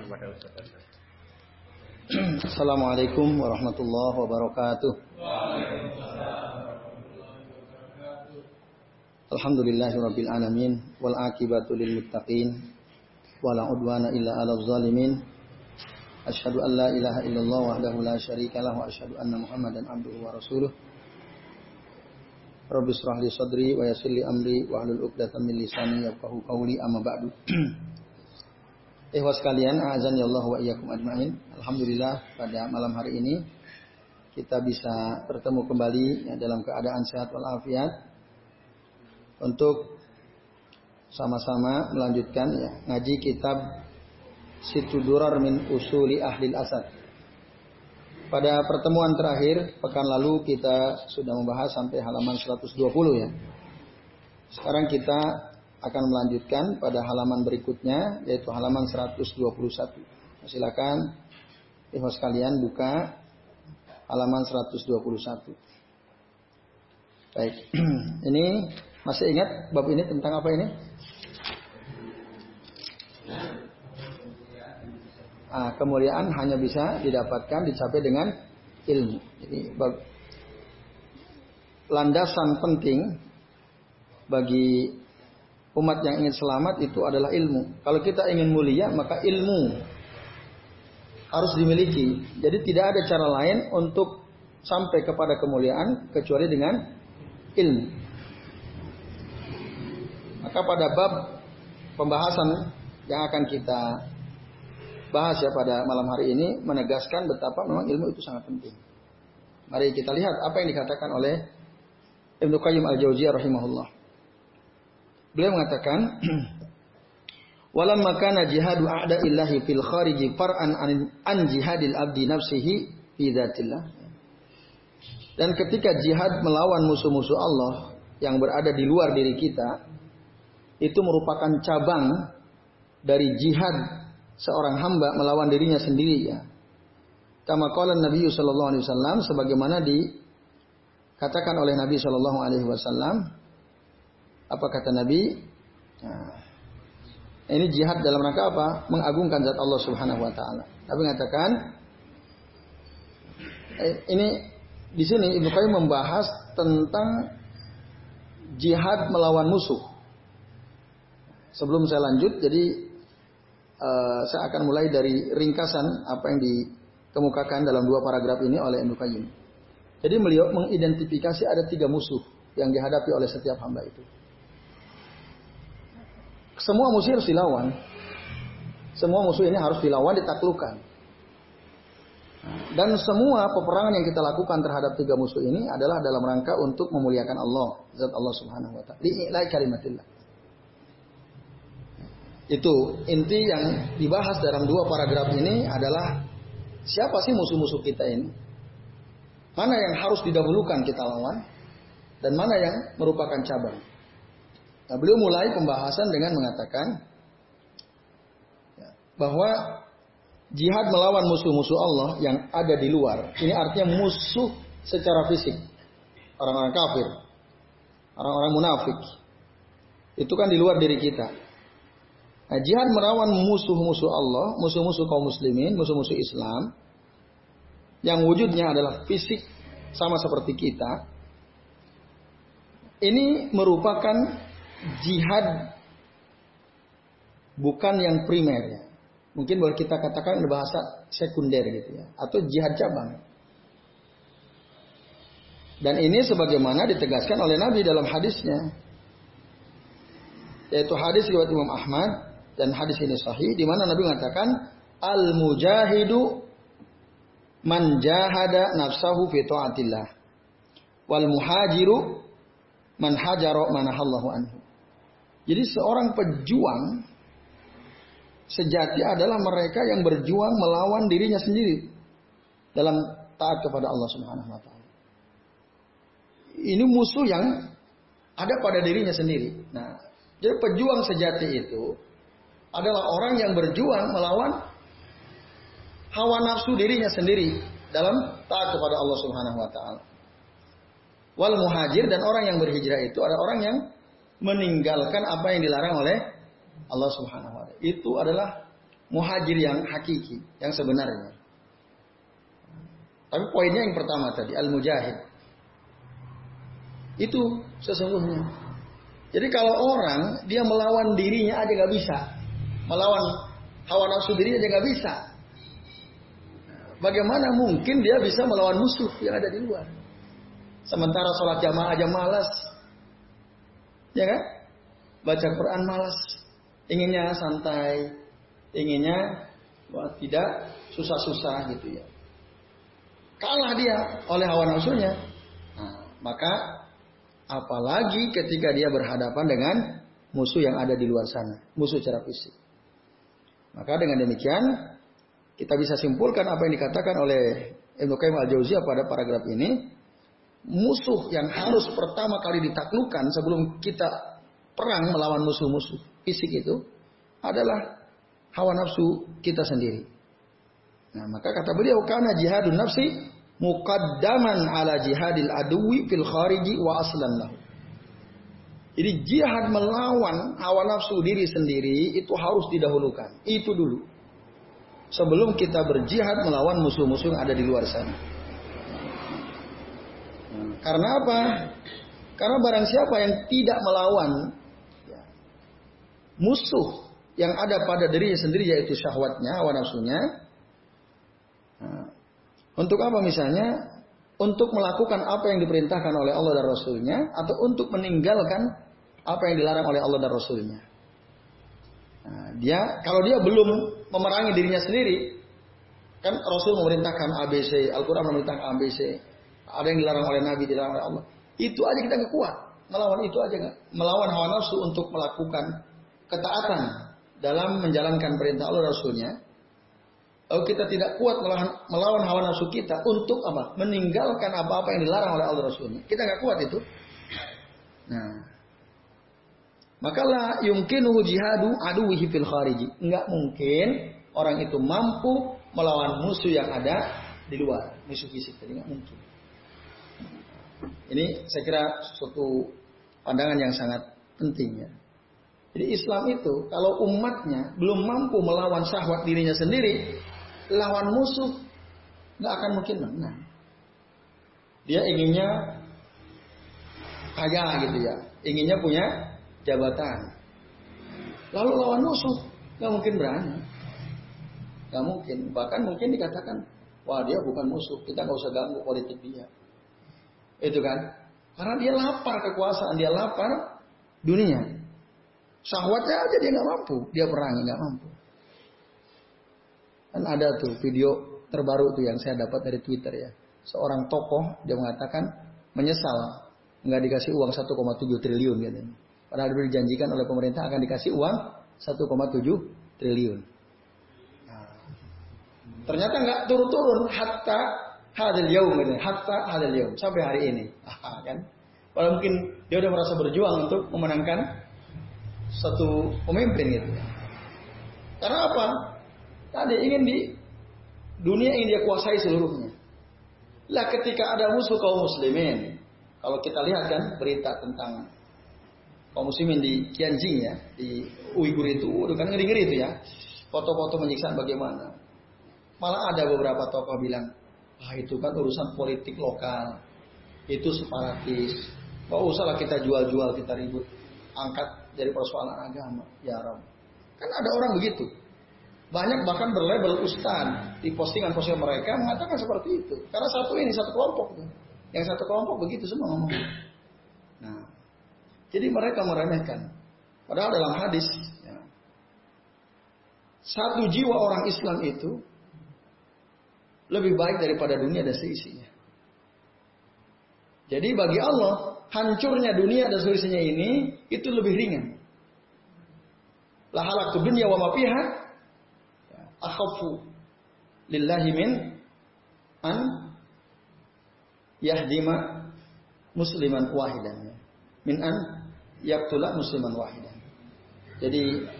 persilakan pada Ustaz. Assalamualaikum warahmatullahi wabarakatuh. Alhamdulillahirabbil alamin wal akibatu lil muttaqin wala udwana illa 'alal zalimin. Asyhadu an la ilaha illallah wahdahu la syarika lah wa asyhadu anna Muhammadan abduhu wa rasuluh. Rabbi israh li sadri wa yassir li amri wa hlul 'uqdatam min lisani yafqahu qawli amma ba'du. Ikhwas sekalian, azan ya Allah wa iyyakum ajmain. Alhamdulillah pada malam hari ini kita bisa bertemu kembali ya, dalam keadaan sehat walafiat untuk sama-sama melanjutkan ya, ngaji kitab Situ Durar min Usuli Ahlil Asad. Pada pertemuan terakhir pekan lalu kita sudah membahas sampai halaman 120 ya. Sekarang kita akan melanjutkan pada halaman berikutnya yaitu halaman 121. Silakan ibu sekalian buka halaman 121. Baik. ini masih ingat bab ini tentang apa ini? Ah, kemuliaan hanya bisa didapatkan dicapai dengan ilmu. Jadi bab landasan penting bagi umat yang ingin selamat itu adalah ilmu. Kalau kita ingin mulia, maka ilmu harus dimiliki. Jadi tidak ada cara lain untuk sampai kepada kemuliaan kecuali dengan ilmu. Maka pada bab pembahasan yang akan kita bahas ya pada malam hari ini menegaskan betapa memang ilmu itu sangat penting. Mari kita lihat apa yang dikatakan oleh Ibnu Qayyim Al-Jauziyah rahimahullah. Beliau mengatakan, "Walam makana jihadu a'da illahi fil khariji far'an an jihadil abdi nafsihi fi dzatillah." Dan ketika jihad melawan musuh-musuh Allah yang berada di luar diri kita, itu merupakan cabang dari jihad seorang hamba melawan dirinya sendiri ya. Kama qala Nabi sallallahu alaihi wasallam sebagaimana dikatakan oleh Nabi sallallahu alaihi wasallam apa kata Nabi? Nah, ini jihad dalam rangka apa? Mengagungkan zat Allah Subhanahu wa taala. Nabi mengatakan eh, ini di sini Ibnu Qayyim membahas tentang jihad melawan musuh. Sebelum saya lanjut, jadi uh, saya akan mulai dari ringkasan apa yang dikemukakan dalam dua paragraf ini oleh Ibnu Qayyim. Jadi beliau mengidentifikasi ada tiga musuh yang dihadapi oleh setiap hamba itu. Semua musuh harus dilawan. Semua musuh ini harus dilawan, ditaklukkan. Dan semua peperangan yang kita lakukan terhadap tiga musuh ini adalah dalam rangka untuk memuliakan Allah, zat Allah Subhanahu wa taala. Itu inti yang dibahas dalam dua paragraf ini adalah siapa sih musuh-musuh kita ini? Mana yang harus didahulukan kita lawan dan mana yang merupakan cabang? Nah, beliau mulai pembahasan dengan mengatakan ya, bahwa jihad melawan musuh-musuh Allah yang ada di luar. Ini artinya musuh secara fisik. Orang-orang kafir. Orang-orang munafik. Itu kan di luar diri kita. Nah, jihad melawan musuh-musuh Allah, musuh-musuh kaum muslimin, musuh-musuh Islam. Yang wujudnya adalah fisik sama seperti kita. Ini merupakan jihad bukan yang primer ya. Mungkin boleh kita katakan bahasa sekunder gitu ya. Atau jihad cabang. Dan ini sebagaimana ditegaskan oleh Nabi dalam hadisnya. Yaitu hadis riwayat Imam Ahmad dan hadis ini sahih di mana Nabi mengatakan al mujahidu man jahada nafsahu fi taatillah wal muhajiru man hajara manahallahu anhu. Jadi seorang pejuang sejati adalah mereka yang berjuang melawan dirinya sendiri dalam taat kepada Allah Subhanahu wa taala. Ini musuh yang ada pada dirinya sendiri. Nah, jadi pejuang sejati itu adalah orang yang berjuang melawan hawa nafsu dirinya sendiri dalam taat kepada Allah Subhanahu wa taala. Wal muhajir dan orang yang berhijrah itu adalah orang yang meninggalkan apa yang dilarang oleh Allah Subhanahu wa taala. Itu adalah muhajir yang hakiki, yang sebenarnya. Tapi poinnya yang pertama tadi, al-mujahid. Itu sesungguhnya. Jadi kalau orang dia melawan dirinya aja nggak bisa, melawan hawa nafsu dirinya aja nggak bisa. Bagaimana mungkin dia bisa melawan musuh yang ada di luar? Sementara sholat jamaah aja malas, ya kan? Baca Quran malas, inginnya santai, inginnya wah, tidak susah-susah gitu ya. Kalah dia oleh hawa nafsunya. Nah, maka apalagi ketika dia berhadapan dengan musuh yang ada di luar sana, musuh secara fisik. Maka dengan demikian kita bisa simpulkan apa yang dikatakan oleh Ibnu Qayyim al-Jauziyah pada paragraf ini, musuh yang harus pertama kali ditaklukkan sebelum kita perang melawan musuh-musuh fisik itu adalah hawa nafsu kita sendiri. Nah, maka kata beliau karena jihadun nafsi muqaddaman ala jihadil aduwi fil khariji wa aslan lahu. Jadi jihad melawan hawa nafsu diri sendiri itu harus didahulukan. Itu dulu. Sebelum kita berjihad melawan musuh-musuh yang ada di luar sana. Nah, karena apa? Karena barang siapa yang tidak melawan ya, musuh yang ada pada dirinya sendiri yaitu syahwatnya, hawa nafsunya. Nah, untuk apa misalnya? Untuk melakukan apa yang diperintahkan oleh Allah dan Rasulnya atau untuk meninggalkan apa yang dilarang oleh Allah dan Rasulnya. Nah, dia kalau dia belum memerangi dirinya sendiri, kan Rasul memerintahkan ABC, Al-Quran memerintahkan ABC, ada yang dilarang oleh Nabi, dilarang oleh Allah. Itu aja kita nggak kuat, melawan itu aja nggak, melawan hawa nafsu untuk melakukan ketaatan dalam menjalankan perintah Allah Rasulnya, kalau kita tidak kuat melawan, melawan hawa nafsu kita untuk apa? Meninggalkan apa-apa yang dilarang oleh Allah Rasulnya. Kita nggak kuat itu. Nah, maka la yumkinuhu jihadu aduwihi fil khariji. Enggak mungkin orang itu mampu melawan musuh yang ada di luar, musuh fisik. Jadi enggak mungkin. Ini saya kira suatu pandangan yang sangat penting ya. Jadi Islam itu kalau umatnya belum mampu melawan syahwat dirinya sendiri, lawan musuh nggak akan mungkin menang. Dia inginnya kaya gitu ya, inginnya punya jabatan. Lalu lawan musuh nggak mungkin berani, nggak mungkin. Bahkan mungkin dikatakan, wah dia bukan musuh, kita nggak usah ganggu politik dia. Itu kan? Karena dia lapar kekuasaan, dia lapar dunia. Syahwatnya aja dia nggak mampu, dia perangi nggak mampu. Kan ada tuh video terbaru tuh yang saya dapat dari Twitter ya. Seorang tokoh dia mengatakan menyesal nggak dikasih uang 1,7 triliun gitu. Padahal dijanjikan oleh pemerintah akan dikasih uang 1,7 triliun. Ternyata nggak turun-turun hatta hadil yaum gitu. Hatta hadil yaum sampai hari ini. kan? Padahal mungkin dia udah merasa berjuang untuk memenangkan satu pemimpin gitu. Karena apa? Tadi ingin di dunia ingin dia kuasai seluruhnya. Lah ketika ada musuh kaum muslimin, kalau kita lihat kan berita tentang kaum muslimin di Tianjin ya, di Uighur itu, udah kan ngeri-ngeri itu ya. Foto-foto menyiksaan bagaimana. Malah ada beberapa tokoh bilang, ah itu kan urusan politik lokal, itu separatis. Gak usahlah kita jual-jual, kita ribut, angkat dari persoalan agama. Ya Rob. Kan ada orang begitu. Banyak bahkan berlabel ustad di postingan-postingan mereka mengatakan seperti itu. Karena satu ini satu kelompok Yang satu kelompok begitu semua ngomong. Nah, jadi mereka meremehkan. Padahal dalam hadis, ya, satu jiwa orang Islam itu lebih baik daripada dunia dan seisinya. Jadi bagi Allah hancurnya dunia dan seterusnya ini itu lebih ringan. La halaktu dunya wa ma fiha akhafu lillahi min an yahdima musliman wahidan. Min an yaktula musliman wahidan. Jadi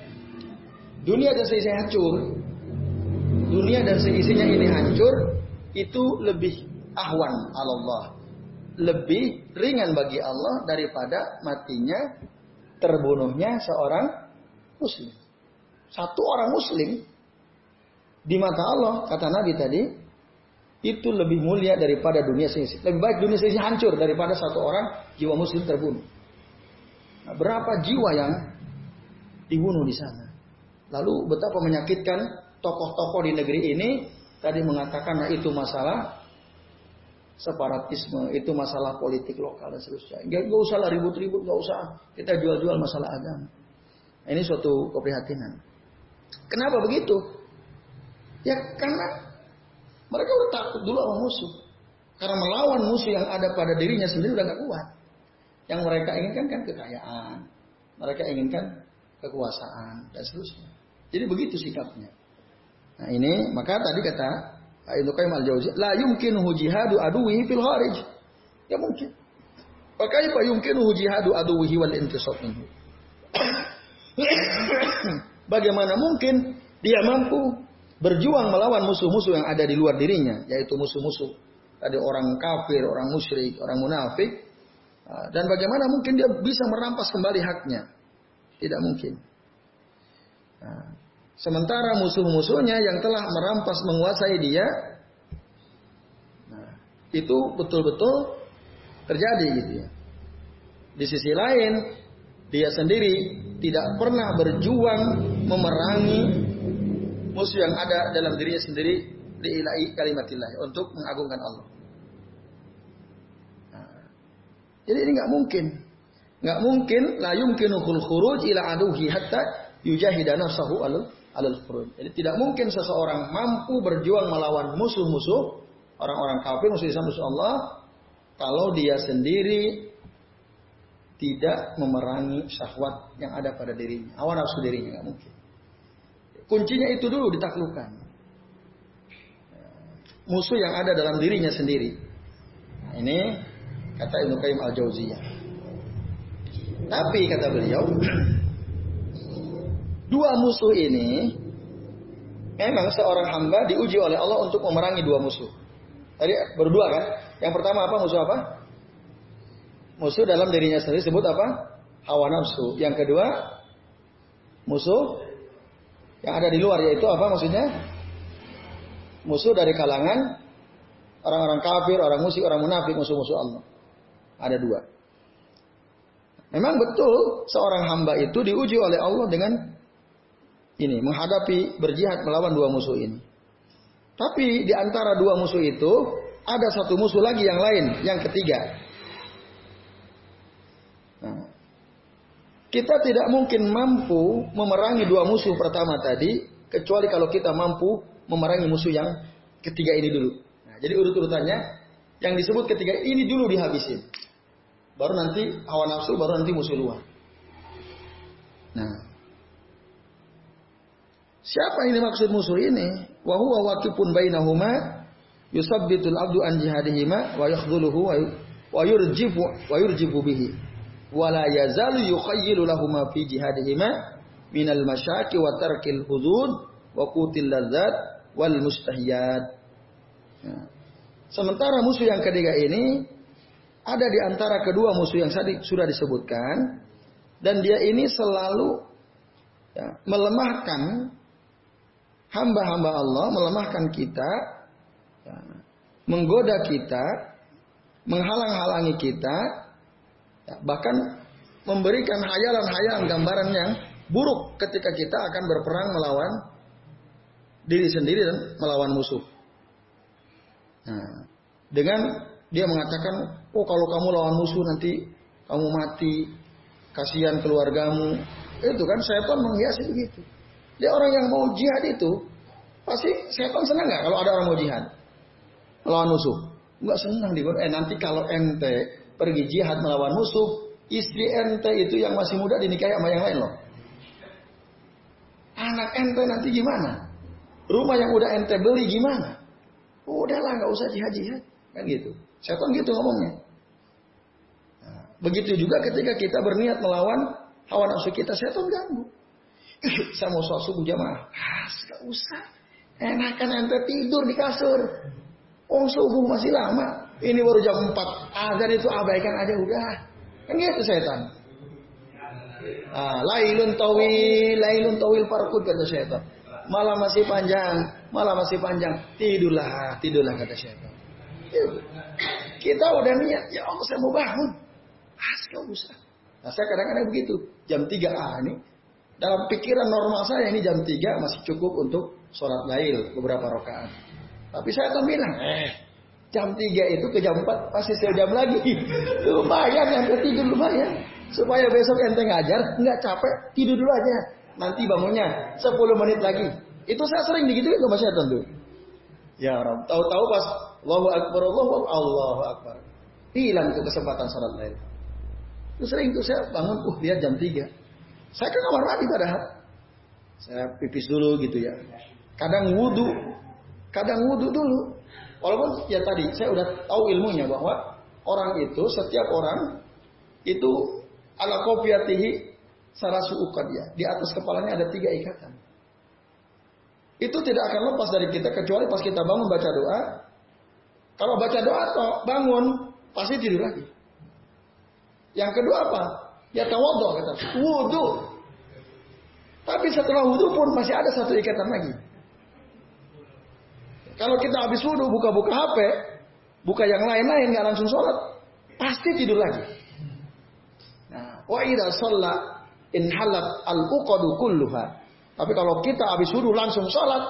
dunia dan seisinya hancur. Dunia dan seisinya ini hancur itu lebih ahwan Allah lebih ringan bagi Allah daripada matinya terbunuhnya seorang muslim. Satu orang muslim Di mata Allah, kata Nabi tadi, itu lebih mulia daripada dunia seisi. Lebih baik dunia seisi hancur daripada satu orang jiwa muslim terbunuh. Nah, berapa jiwa yang dibunuh di sana? Lalu betapa menyakitkan tokoh-tokoh di negeri ini tadi mengatakan nah itu masalah separatisme, itu masalah politik lokal dan seterusnya. Gak, gak usah lah ribut-ribut, gak usah kita jual-jual masalah agama. Ini suatu keprihatinan. Kenapa begitu? Ya karena mereka udah takut dulu sama musuh. Karena melawan musuh yang ada pada dirinya sendiri udah gak kuat. Yang mereka inginkan kan kekayaan. Mereka inginkan kekuasaan dan seterusnya. Jadi begitu sikapnya. Nah ini maka tadi kata Ibnu Qayyim al-Jauziyah, la yumkinu jihadu aduwi fil kharij. Ya mungkin. Maka apa yumkinu jihadu aduwi wal intisab minhu. Bagaimana mungkin dia mampu berjuang melawan musuh-musuh yang ada di luar dirinya, yaitu musuh-musuh tadi orang kafir, orang musyrik, orang munafik. Ah, dan bagaimana mungkin dia bisa merampas kembali haknya? Tidak mungkin. Nah, sementara musuh-musuhnya yang telah merampas menguasai dia, nah, itu betul-betul terjadi gitu ya. Di sisi lain, dia sendiri tidak pernah berjuang memerangi musuh yang ada dalam dirinya sendiri diilahi kalimatillah untuk mengagungkan Allah. Nah, jadi ini nggak mungkin, nggak mungkin la yumkinuhul khuruj ila aduhi hatta yujahida nafsahu alal alal khuruj. Jadi tidak mungkin seseorang mampu berjuang melawan musuh-musuh orang-orang kafir musuh Islam musuh Allah kalau dia sendiri tidak memerangi syahwat yang ada pada dirinya, awal nafsu dirinya nggak mungkin. Kuncinya itu dulu ditaklukkan. Musuh yang ada dalam dirinya sendiri. Nah, ini kata Ibnu Qayyim Al-Jauziyah. Tapi kata beliau, dua musuh ini memang seorang hamba diuji oleh Allah untuk memerangi dua musuh. Tadi berdua kan? Yang pertama apa musuh apa? Musuh dalam dirinya sendiri sebut apa? Hawa nafsu. Yang kedua musuh yang ada di luar yaitu apa maksudnya? Musuh dari kalangan orang-orang kafir, orang musyrik, orang munafik, musuh-musuh Allah. Ada dua. Memang betul seorang hamba itu diuji oleh Allah dengan ini menghadapi berjihad melawan dua musuh ini. Tapi di antara dua musuh itu ada satu musuh lagi yang lain, yang ketiga. Nah, kita tidak mungkin mampu memerangi dua musuh pertama tadi, kecuali kalau kita mampu memerangi musuh yang ketiga ini dulu. Nah, jadi urut-urutannya, yang disebut ketiga ini dulu dihabisin. Baru nanti hawa nafsu, baru nanti musuh luar. Nah, siapa ini maksud musuh ini? Wahuwa wakipun bainahuma yusabbitul abdu an jihadihima wa yakhdhuluhu wa yurjibu wa yurjibu bihi wala yazalu yukhayyilu lahum fi jihadihima minal masyaki wa tarkil hudud wa qutil ladzat wal mustahiyat. Ya. Sementara musuh yang ketiga ini ada di antara kedua musuh yang sudah disebutkan dan dia ini selalu ya, melemahkan hamba-hamba Allah, melemahkan kita, menggoda kita, menghalang-halangi kita bahkan memberikan hayalan-hayalan gambaran yang buruk ketika kita akan berperang melawan diri sendiri dan melawan musuh. Nah, dengan dia mengatakan, oh kalau kamu lawan musuh nanti kamu mati, kasihan keluargamu. Itu kan setan menghiasi begitu. Dia orang yang mau jihad itu pasti setan senang nggak kalau ada orang mau jihad melawan musuh? Enggak senang di eh nanti kalau ente pergi jihad melawan musuh, istri ente itu yang masih muda dinikahi sama yang lain loh. Anak ente nanti gimana? Rumah yang udah ente beli gimana? Udahlah nggak usah jihad-jihad. Kan gitu. Setan gitu ngomongnya. Nah, begitu juga ketika kita berniat melawan hawa nafsu kita, setan ganggu. Saya mau sholat subuh jamaah. Ah, usah. Enakan ente tidur di kasur. Oh subuh masih lama. Ini baru jam 4. Azan itu abaikan aja udah. Kan gitu setan. Ah, lailun tawil, lailun tawil parkut kata setan. Malam masih panjang. malah masih panjang. Tidurlah, tidurlah kata syaitan. Kita udah niat, ya Allah saya mau bangun. Ah, usah. Nah saya kadang-kadang begitu. Jam 3 ah ini. Dalam pikiran normal saya ini jam 3 masih cukup untuk sholat lail beberapa rakaat. Tapi saya tuh bilang, eh jam 3 itu ke jam 4 pasti sejam lagi. lumayan yang ketidur lumayan. Supaya besok ente ngajar, nggak capek, tidur dulu aja. Nanti bangunnya 10 menit lagi. Itu saya sering digituin sama setan tuh. Ya Rob, tahu-tahu pas Allahu Akbar, Allahu Akbar, Allahu Akbar. Hilang itu kesempatan sholat lain. Itu sering tuh saya bangun, uh lihat jam 3. Saya ke kamar mandi padahal. Saya pipis dulu gitu ya. Kadang wudhu, kadang wudhu dulu. Walaupun ya tadi saya udah tahu ilmunya bahwa orang itu setiap orang itu ala kopiatihi sarasu ya. Di atas kepalanya ada tiga ikatan. Itu tidak akan lepas dari kita kecuali pas kita bangun baca doa. Kalau baca doa atau bangun pasti tidur lagi. Yang kedua apa? Ya tawadhu kata. Wudu. Tapi setelah wudhu pun masih ada satu ikatan lagi. Kalau kita habis wudhu buka-buka HP, buka yang lain-lain nggak langsung sholat, pasti tidur lagi. Wa idza shalla in halat al uqadu kulluha. Tapi kalau kita habis wudhu langsung sholat,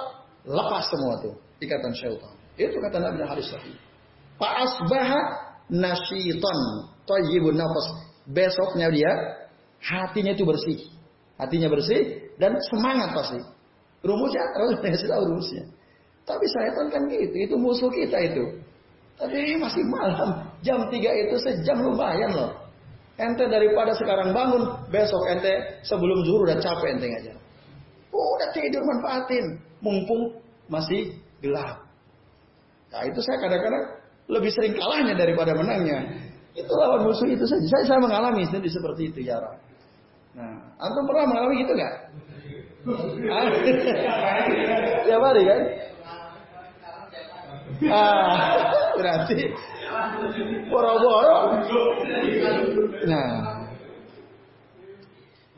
lepas semua tuh ikatan syaitan. Itu kata Nabi Haris tadi. Pak asbaha nasyiton tayyibun nafas. Besoknya dia hatinya itu bersih. Hatinya bersih dan semangat pasti. Rumusnya, saya tahu rumusnya. Tapi syaitan kan gitu, itu musuh kita itu. Tapi masih malam, jam 3 itu sejam lumayan loh. Ente daripada sekarang bangun, besok ente sebelum zuhur udah capek ente. Oh, udah tidur manfaatin. Mumpung masih gelap. Nah itu saya kadang-kadang lebih sering kalahnya daripada menangnya. Itu lawan musuh itu saja. Saya, saya mengalami sendiri seperti itu ya Nah, antum pernah mengalami gitu nggak? Tiap hari kan? Ah, berarti Boro-boro. Nah,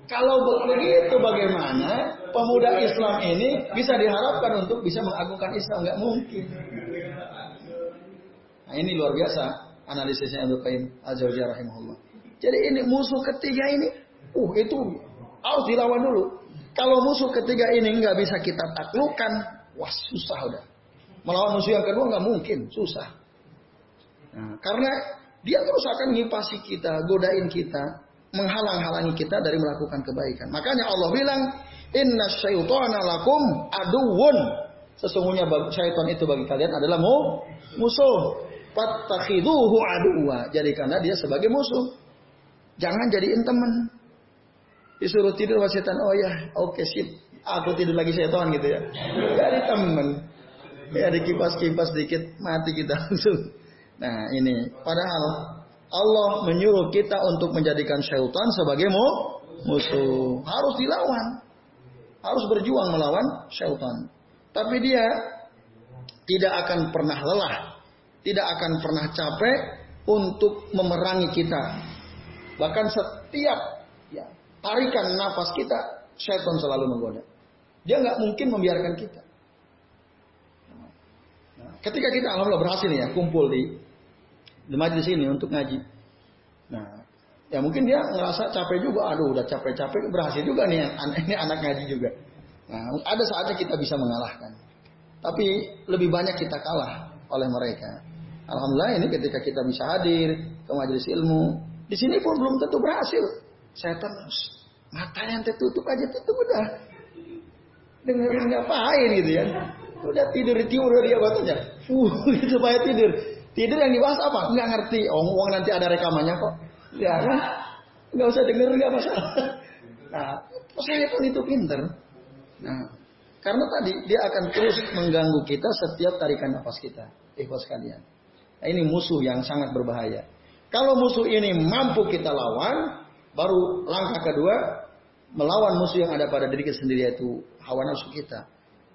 kalau begitu bagaimana pemuda Islam ini bisa diharapkan untuk bisa mengagungkan Islam? Nggak mungkin. Nah ini luar biasa analisisnya Abdul Qayyim Al-Jauziyah rahimahullah. Jadi ini musuh ketiga ini, uh itu harus dilawan dulu. Kalau musuh ketiga ini nggak bisa kita taklukkan, wah susah udah. Melawan musuh yang kedua nggak mungkin, susah. Nah, karena dia terus akan ngipasi kita, godain kita, menghalang-halangi kita dari melakukan kebaikan. Makanya Allah bilang, Inna syaitana lakum aduun. Sesungguhnya syaitan itu bagi kalian adalah mu, musuh. Fattakhiduhu aduwa. karena dia sebagai musuh. Jangan jadiin teman. Disuruh tidur sama setan, oh ya, oke okay, sip. Aku tidur lagi setan gitu ya. Jadi teman. Ya dikipas-kipas dikit, mati kita langsung. Nah ini padahal Allah menyuruh kita untuk menjadikan syaitan sebagai musuh. Harus dilawan. Harus berjuang melawan syaitan. Tapi dia tidak akan pernah lelah. Tidak akan pernah capek untuk memerangi kita. Bahkan setiap ya, tarikan nafas kita, syaitan selalu menggoda. Dia nggak mungkin membiarkan kita. Ketika kita alhamdulillah berhasil ya kumpul di di ini untuk ngaji. Nah, ya mungkin dia ngerasa capek juga. Aduh, udah capek-capek berhasil juga nih ini anak ngaji juga. Nah, ada saatnya kita bisa mengalahkan. Tapi lebih banyak kita kalah oleh mereka. Alhamdulillah ini ketika kita bisa hadir ke majelis ilmu, di sini pun belum tentu berhasil. Terus matanya yang tertutup aja tutup udah dengerin ngapain gitu ya. Udah tidur di tidur dia batanya. Uh, supaya tidur. Tidur yang dibahas apa? Nggak ngerti. Oh, uang nanti ada rekamannya kok. Ya kan? Nggak usah denger, nggak masalah. Nah, saya pun itu pinter. Nah, karena tadi dia akan terus mengganggu kita setiap tarikan nafas kita. Ikhwas kalian. Ini musuh yang sangat berbahaya. Kalau musuh ini mampu kita lawan, baru langkah kedua melawan musuh yang ada pada diri kita sendiri yaitu hawa nafsu kita.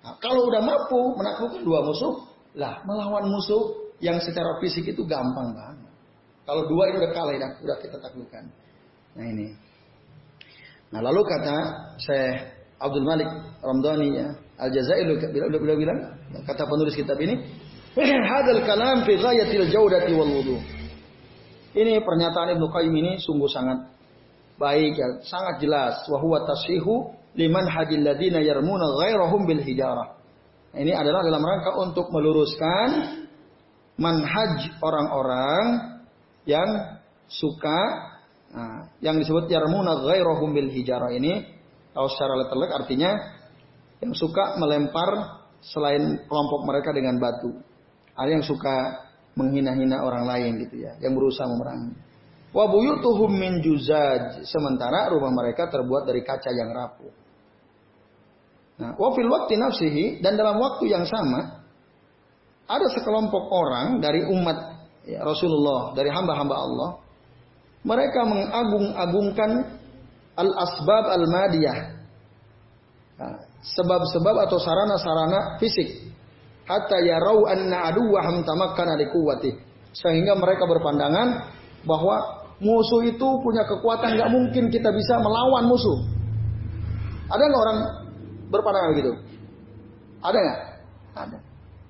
Nah, kalau udah mampu menaklukkan dua musuh, lah melawan musuh yang secara fisik itu gampang banget. Kalau dua itu udah kalah, ya, udah kita taklukkan. Nah ini. Nah lalu kata saya Abdul Malik Ramdhani ya, Al-Jazair beliau bilang kata penulis kitab ini hadal kalam fi ghayatil jaudati wal wudu. Ini pernyataan Ibnu Qayyim ini sungguh sangat baik ya, sangat jelas wa huwa tashihu liman hadil ladina yarmuna ghairahum bil hijarah. Ini adalah dalam rangka untuk meluruskan manhaj orang-orang yang suka nah, yang disebut yarmuna ghairahum bil hijarah ini kalau secara letterlek artinya yang suka melempar selain kelompok mereka dengan batu. Ada yang suka menghina-hina orang lain gitu ya, yang berusaha memerangi. Wa buyutuhum min juzaj, sementara rumah mereka terbuat dari kaca yang rapuh. Nah, wa fil nafsihi dan dalam waktu yang sama ada sekelompok orang dari umat ya, Rasulullah, dari hamba-hamba Allah, mereka mengagung-agungkan al-asbab al-madiyah. Nah, sebab-sebab atau sarana-sarana fisik hatta yarau anna aduwahum tamakkana liquwwati sehingga mereka berpandangan bahwa musuh itu punya kekuatan nggak mungkin kita bisa melawan musuh. Ada nggak orang berpandangan begitu? Ada nggak? Ada.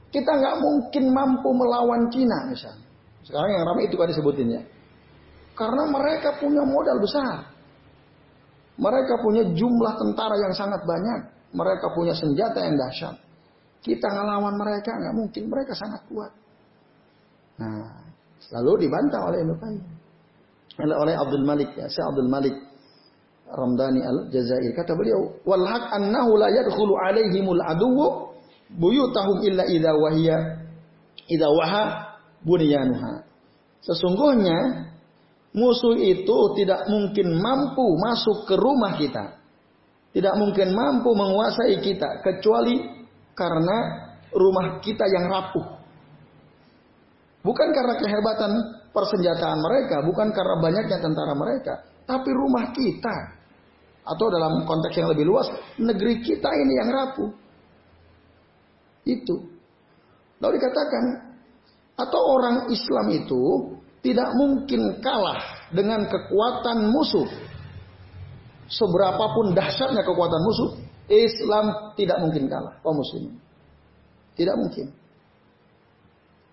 Kita nggak mungkin mampu melawan Cina misalnya. Sekarang yang ramai itu kan disebutinnya. Karena mereka punya modal besar. Mereka punya jumlah tentara yang sangat banyak. Mereka punya senjata yang dahsyat. Kita ngelawan mereka nggak mungkin, mereka sangat kuat. Nah, selalu dibantah oleh Ibnu Qayyim. Oleh Abdul Malik ya, Syekh Abdul Malik Ramdhani Al-Jazair. Kata beliau, "Wal haq annahu la yadkhulu alaihimul aduwwu buyutahum illa idza wahiya idza waha bunyanuha." Sesungguhnya musuh itu tidak mungkin mampu masuk ke rumah kita. Tidak mungkin mampu menguasai kita kecuali karena rumah kita yang rapuh. Bukan karena kehebatan persenjataan mereka, bukan karena banyaknya tentara mereka, tapi rumah kita. Atau dalam konteks yang lebih luas, negeri kita ini yang rapuh. Itu. Lalu dikatakan, atau orang Islam itu tidak mungkin kalah dengan kekuatan musuh. Seberapapun dahsyatnya kekuatan musuh, Islam tidak mungkin kalah kaum muslimin. Tidak mungkin.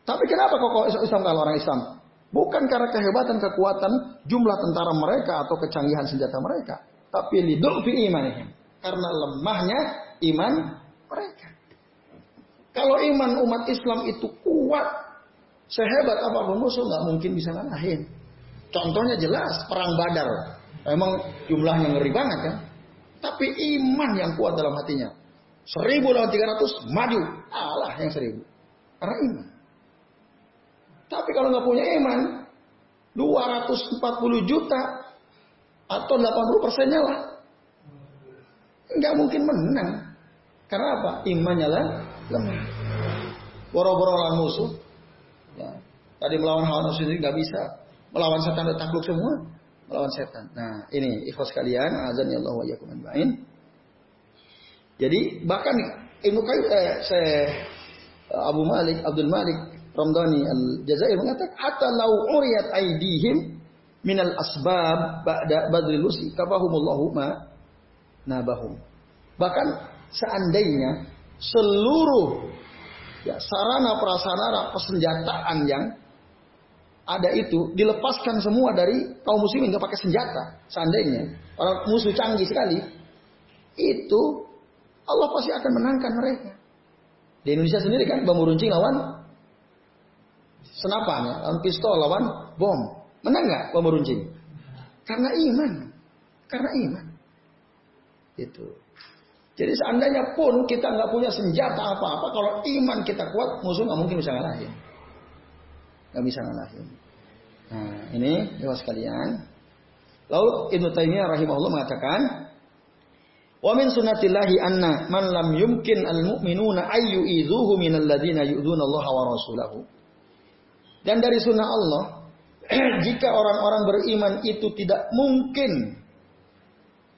Tapi kenapa kok Islam kalah orang Islam? Bukan karena kehebatan kekuatan jumlah tentara mereka atau kecanggihan senjata mereka, tapi fi imanihim. Karena lemahnya iman mereka. Kalau iman umat Islam itu kuat, sehebat apa pun musuh nggak mungkin bisa ngalahin. Contohnya jelas perang Badar. Emang jumlahnya ngeri banget kan? Tapi iman yang kuat dalam hatinya. Seribu lawan tiga ratus, maju. Allah yang seribu. Karena iman. Tapi kalau nggak punya iman, 240 juta atau 80 persennya lah. Nggak mungkin menang. Karena apa? Imannya lah lemah. Boro-boro lawan musuh. Ya. Tadi melawan hawa nafsu sendiri nggak bisa. Melawan setan udah takluk semua melawan setan. Nah, ini ikhlas kalian, azan ya Allah wa yakum Jadi bahkan Ibnu Qayyim eh, saya Abu Malik Abdul Malik Ramdhani Al-Jazair mengatakan hatta lau uriyat aidihim minal asbab ba'da badril usi kafahumullahu ma nabahum. Bahkan seandainya seluruh ya, sarana prasarana persenjataan yang ada itu dilepaskan semua dari kaum muslimin nggak pakai senjata seandainya. Orang musuh canggih sekali. Itu Allah pasti akan menangkan mereka. Di Indonesia sendiri kan bom runcing lawan senapan ya lawan pistol lawan bom. Menang nggak bom runcing? Karena iman. Karena iman. Itu. Jadi seandainya pun kita nggak punya senjata apa-apa kalau iman kita kuat musuh nggak mungkin bisa ngalahin nggak bisa ngalahin. Nah, ini dewa sekalian. Lalu Ibnu Taimiyah rahimahullah mengatakan, Wa min sunnatillahi anna man lam yumkin al-mu'minuna ayyu idhuhu min alladziina yu'dzuna Allah wa rasulahu. Dan dari sunnah Allah, jika orang-orang beriman itu tidak mungkin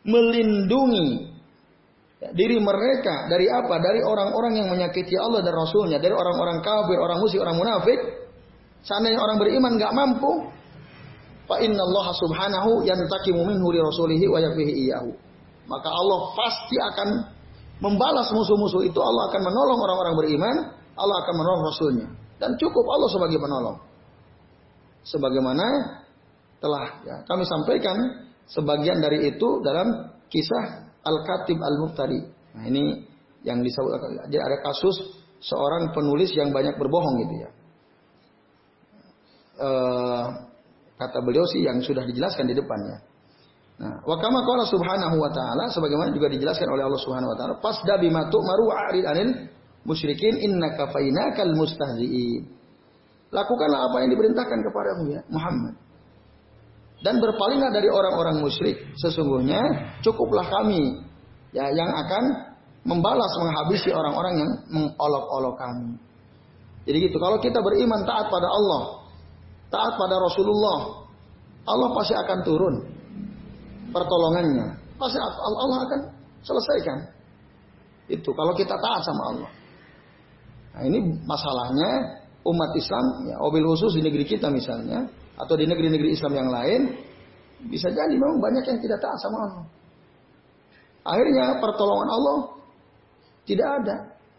melindungi diri mereka dari apa? Dari orang-orang yang menyakiti Allah dan Rasulnya, dari orang-orang kafir, orang musyrik, orang munafik, Seandainya orang beriman nggak mampu, fa inna Allah subhanahu yantakimu minhu li rasulihi wa yakfihi iyahu. Maka Allah pasti akan membalas musuh-musuh itu Allah akan menolong orang-orang beriman, Allah akan menolong Rasulnya. Dan cukup Allah sebagai penolong. Sebagaimana telah ya, kami sampaikan sebagian dari itu dalam kisah Al-Khatib Al-Muftari. Nah ini yang disebut, jadi ada kasus seorang penulis yang banyak berbohong gitu ya. E, kata beliau sih yang sudah dijelaskan di depannya. Nah, wa kama qala subhanahu wa ta'ala sebagaimana juga dijelaskan oleh Allah Subhanahu wa taala, fasda bima tu'maru wa'rid anil musyrikin innaka fainakal mustahzi'in. Lakukanlah apa yang diperintahkan kepadamu ya Muhammad. Dan berpalinglah dari orang-orang musyrik. Sesungguhnya cukuplah kami ya yang akan membalas menghabisi orang-orang yang mengolok-olok kami. Jadi gitu, kalau kita beriman taat pada Allah, taat pada Rasulullah, Allah pasti akan turun pertolongannya. Pasti Allah akan selesaikan. Itu kalau kita taat sama Allah. Nah ini masalahnya umat Islam, ya, mobil khusus di negeri kita misalnya, atau di negeri-negeri Islam yang lain, bisa jadi memang banyak yang tidak taat sama Allah. Akhirnya pertolongan Allah tidak ada.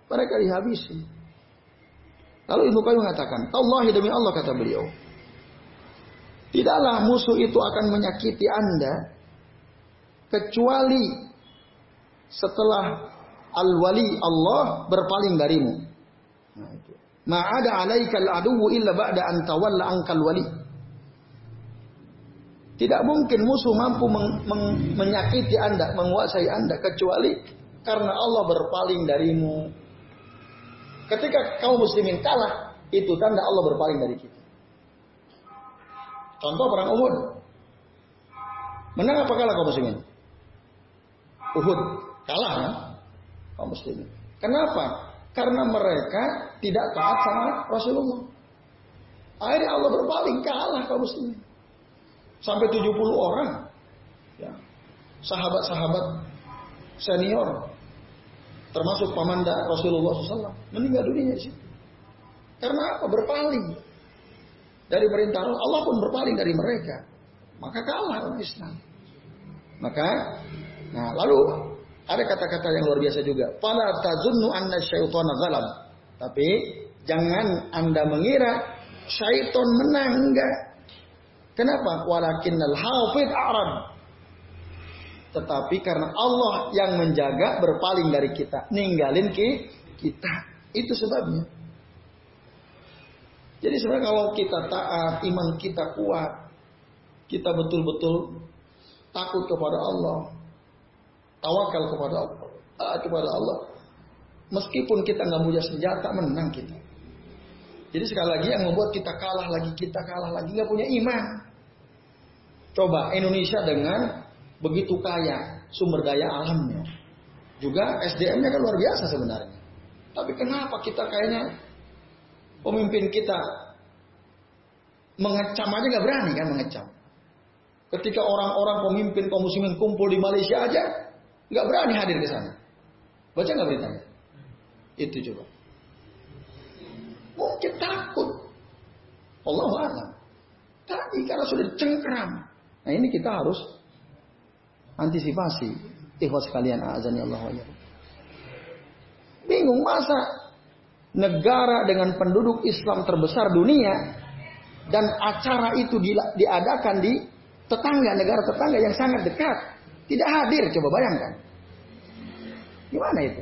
Mereka dihabisi. Lalu Ibu Qayyim mengatakan, Allah demi Allah kata beliau, tidaklah musuh itu akan menyakiti Anda kecuali setelah al-wali Allah berpaling darimu. Nah. Ma'ada alaikal aduwu illa ba'da an tawalla angkal wali. Tidak mungkin musuh mampu menyakiti Anda, menguasai Anda kecuali karena Allah berpaling darimu. Ketika kaum muslimin kalah, itu tanda Allah berpaling dari kita. Contoh perang Uhud. Menang apa kalah kaum muslimin? Uhud kalah kan? Kaum muslimin. Kenapa? Karena mereka tidak taat sama Rasulullah. Akhirnya Allah berpaling kalah kaum muslimin. Sampai 70 orang. Ya. Sahabat-sahabat senior. Termasuk pamanda Rasulullah SAW. Meninggal dunia di. Karena apa? Berpaling. Dari perintah Allah. Allah pun berpaling dari mereka. Maka kalah orang Islam. Maka, nah lalu ada kata-kata yang luar biasa juga. Fala tazunnu anna syaitana zalam. Tapi jangan Anda mengira syaitan menang enggak. Kenapa? Walakinnal hafid a'rad. Tetapi karena Allah yang menjaga berpaling dari kita, ninggalin ki, kita. Itu sebabnya. Jadi sebenarnya kalau kita taat, iman kita kuat, kita betul-betul takut kepada Allah, tawakal kepada Allah, taat kepada Allah. Meskipun kita nggak punya senjata, menang kita. Jadi sekali lagi yang membuat kita kalah lagi, kita kalah lagi, nggak punya iman. Coba Indonesia dengan begitu kaya sumber daya alamnya. Juga SDM-nya kan luar biasa sebenarnya. Tapi kenapa kita kayaknya pemimpin kita mengecam aja nggak berani kan mengecam. Ketika orang-orang pemimpin kaum muslimin kumpul di Malaysia aja nggak berani hadir ke sana. Baca nggak beritanya? Itu coba. Mungkin takut. Allah alam. Tadi karena sudah cengkram. Nah ini kita harus antisipasi. Ikhwas sekalian azani Allah wa Bingung masa negara dengan penduduk Islam terbesar dunia dan acara itu diadakan di tetangga negara tetangga yang sangat dekat tidak hadir. Coba bayangkan. Gimana itu?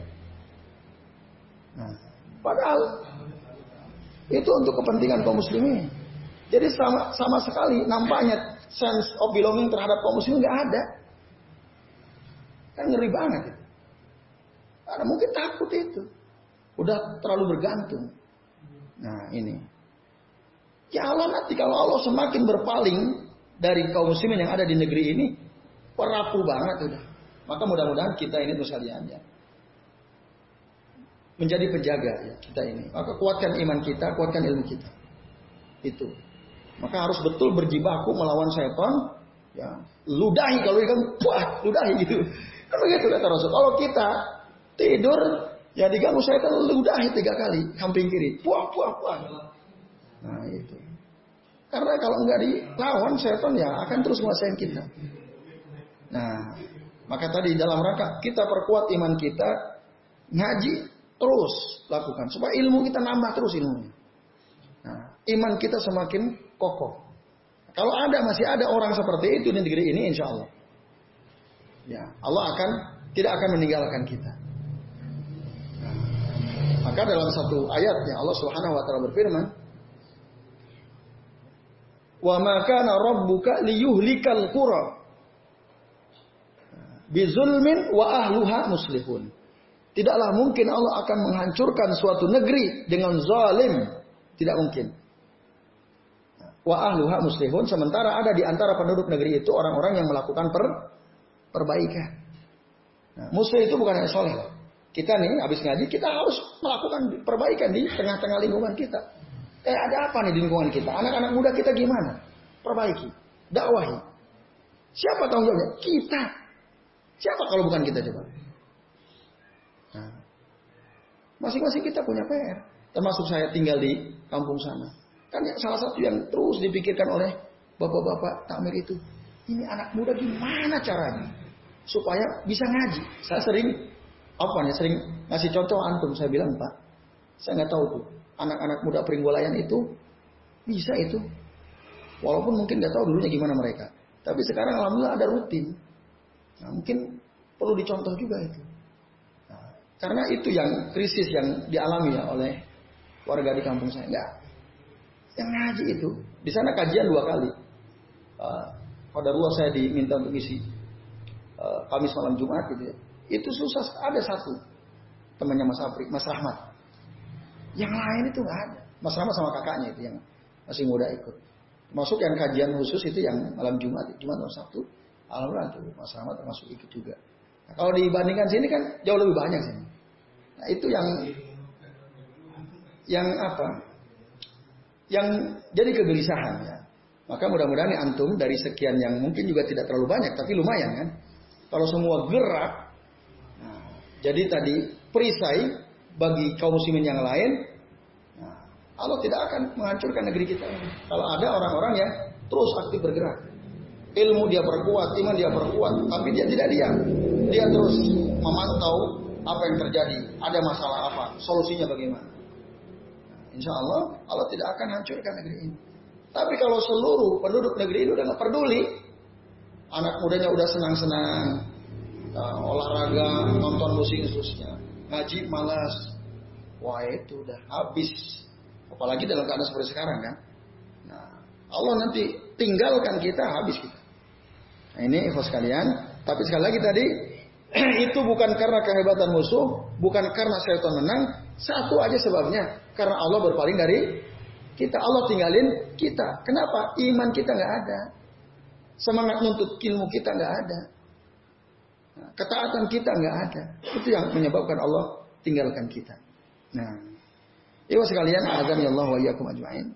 Nah, padahal itu untuk kepentingan kaum muslimin. Jadi sama sama sekali nampaknya sense of belonging terhadap kaum muslimin nggak ada. Kan ngeri banget itu. karena mungkin takut itu Udah terlalu bergantung. Nah ini. Ya Allah nanti kalau Allah semakin berpaling dari kaum muslimin yang ada di negeri ini, perapu banget udah. Maka mudah-mudahan kita ini ya. menjadi penjaga ya kita ini. Maka kuatkan iman kita, kuatkan ilmu kita. Itu. Maka harus betul berjibaku melawan setan. Ya, ludahi kalau ikan, wah ludahi gitu. Kan begitu kata Rasul. Kalau kita tidur Ya diganggu kan ludahi tiga kali, samping kiri. Puah, puah, puah. Nah itu. Karena kalau nggak dilawan setan ya akan terus menguasai kita. Nah, maka tadi dalam rangka kita perkuat iman kita, Ngaji terus lakukan supaya ilmu kita nambah terus ilmunya. Nah, iman kita semakin kokoh. Kalau ada masih ada orang seperti itu di negeri ini, insya Allah, ya Allah akan tidak akan meninggalkan kita. Maka dalam satu ayat yang Allah Subhanahu Wa Taala berfirman, wa makana rabbuka liyuhlikal qura bizulmin wa ahluha muslihun. Tidaklah mungkin Allah akan menghancurkan suatu negeri dengan zalim. Tidak mungkin. Wa ahluha muslihun. Sementara ada di antara penduduk negeri itu orang-orang yang melakukan per, perbaikan. Nah, muslih itu bukan hanya soleh. Kita nih habis ngaji kita harus melakukan perbaikan di tengah-tengah lingkungan kita. Eh ada apa nih di lingkungan kita? Anak-anak muda kita gimana? Perbaiki, dakwahi. Siapa tanggung jawabnya? Kita. Siapa kalau bukan kita coba? Nah, masing-masing kita punya PR. Termasuk saya tinggal di kampung sana. Kan salah satu yang terus dipikirkan oleh bapak-bapak takmir itu. Ini anak muda gimana caranya? Supaya bisa ngaji. Saya sering, apa nih, sering ngasih contoh antum. Saya bilang, Pak, saya nggak tahu tuh anak-anak muda Pringgolayan itu bisa itu. Walaupun mungkin nggak tahu dulunya gimana mereka. Tapi sekarang alhamdulillah ada rutin. Nah, mungkin perlu dicontoh juga itu. Nah, karena itu yang krisis yang dialami ya oleh warga di kampung saya. Enggak. Yang ngaji itu. Di sana kajian dua kali. Uh, pada ruang saya diminta untuk isi uh, Kamis malam Jumat gitu ya. Itu susah ada satu temannya Mas Afri, Mas Rahmat. Yang lain itu nggak ada. Mas Rama sama kakaknya itu yang masih muda ikut. Masuk yang kajian khusus itu yang malam Jumat, Jumat atau Sabtu. Alhamdulillah tuh Mas Rama termasuk ikut juga. Nah, kalau dibandingkan sini kan jauh lebih banyak sini. Nah itu yang yang apa? Yang jadi kegelisahan ya. Maka mudah-mudahan antum dari sekian yang mungkin juga tidak terlalu banyak, tapi lumayan kan. Kalau semua gerak, jadi tadi perisai bagi kaum muslimin yang lain, nah, Allah tidak akan menghancurkan negeri kita. Kalau ada orang-orang yang terus aktif bergerak. Ilmu dia perkuat, iman dia perkuat, tapi dia tidak diam. Dia terus memantau apa yang terjadi, ada masalah apa, solusinya bagaimana. Nah, insya Allah, Allah tidak akan hancurkan negeri ini. Tapi kalau seluruh penduduk negeri ini udah nggak peduli, anak mudanya udah senang-senang, uh, olahraga, nonton musik khususnya, ngaji malas. Wah itu udah habis. Apalagi dalam keadaan seperti sekarang kan. Nah, Allah nanti tinggalkan kita habis kita. Nah, ini info sekalian. Tapi sekali lagi tadi itu bukan karena kehebatan musuh, bukan karena syaitan menang. Satu aja sebabnya karena Allah berpaling dari kita. Allah tinggalin kita. Kenapa? Iman kita nggak ada. Semangat nuntut ilmu kita nggak ada. Ketaatan kita nggak ada. Itu yang menyebabkan Allah tinggalkan kita. Nah, Ibu sekalian, azan ya Allah wa iyyakum ajma'in.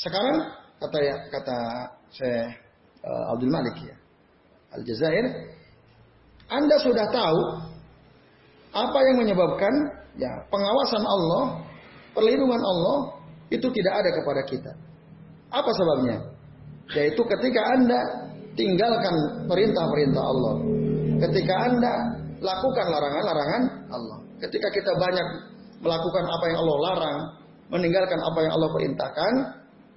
Sekarang kata ya kata saya uh, Abdul Malik ya. Aljazair, Anda sudah tahu apa yang menyebabkan ya pengawasan Allah, perlindungan Allah itu tidak ada kepada kita. Apa sebabnya? Yaitu ketika Anda tinggalkan perintah-perintah Allah, Ketika Anda lakukan larangan-larangan Allah. Ketika kita banyak melakukan apa yang Allah larang, meninggalkan apa yang Allah perintahkan,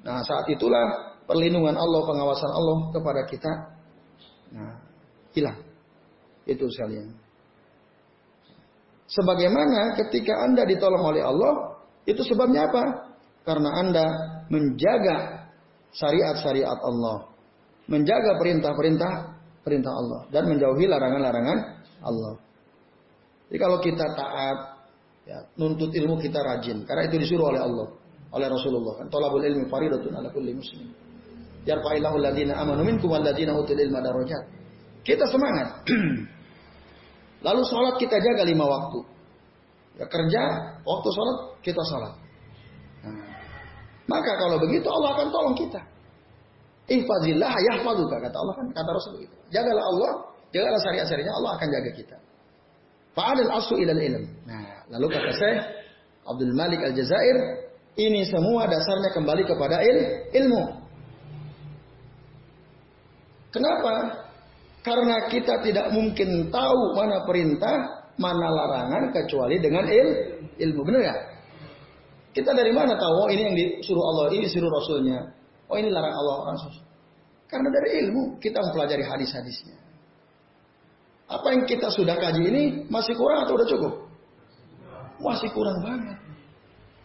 nah saat itulah perlindungan Allah, pengawasan Allah kepada kita nah, hilang. Itu sekalian. Sebagaimana ketika Anda ditolong oleh Allah, itu sebabnya apa? Karena Anda menjaga syariat-syariat Allah. Menjaga perintah-perintah perintah Allah dan menjauhi larangan-larangan Allah. Jadi kalau kita taat, ya, nuntut ilmu kita rajin, karena itu disuruh oleh Allah, oleh Rasulullah. Kan tolabul ilmi faridatun ala kulli muslim. Yarfa'illahu alladziina amanu minkum walladziina utul ilma darajat. Kita semangat. Lalu sholat kita jaga lima waktu. Ya kerja, waktu sholat kita sholat. Nah, maka kalau begitu Allah akan tolong kita. Ihfazillah yahfaduka kata Allah kan kata Rasul begitu. Jagalah Allah, jagalah syariat-syariatnya Allah akan jaga kita. Fa'alil asu ilal ilm. Nah, lalu kata saya Abdul Malik Al-Jazair, ini semua dasarnya kembali kepada il, ilmu. Kenapa? Karena kita tidak mungkin tahu mana perintah mana larangan kecuali dengan il, ilmu. Benar ya? Kita dari mana tahu oh ini yang disuruh Allah, ini disuruh Rasulnya. Oh ini larang Allah Rasul. Karena dari ilmu kita mempelajari hadis-hadisnya. Apa yang kita sudah kaji ini masih kurang atau udah cukup? Masih kurang banget.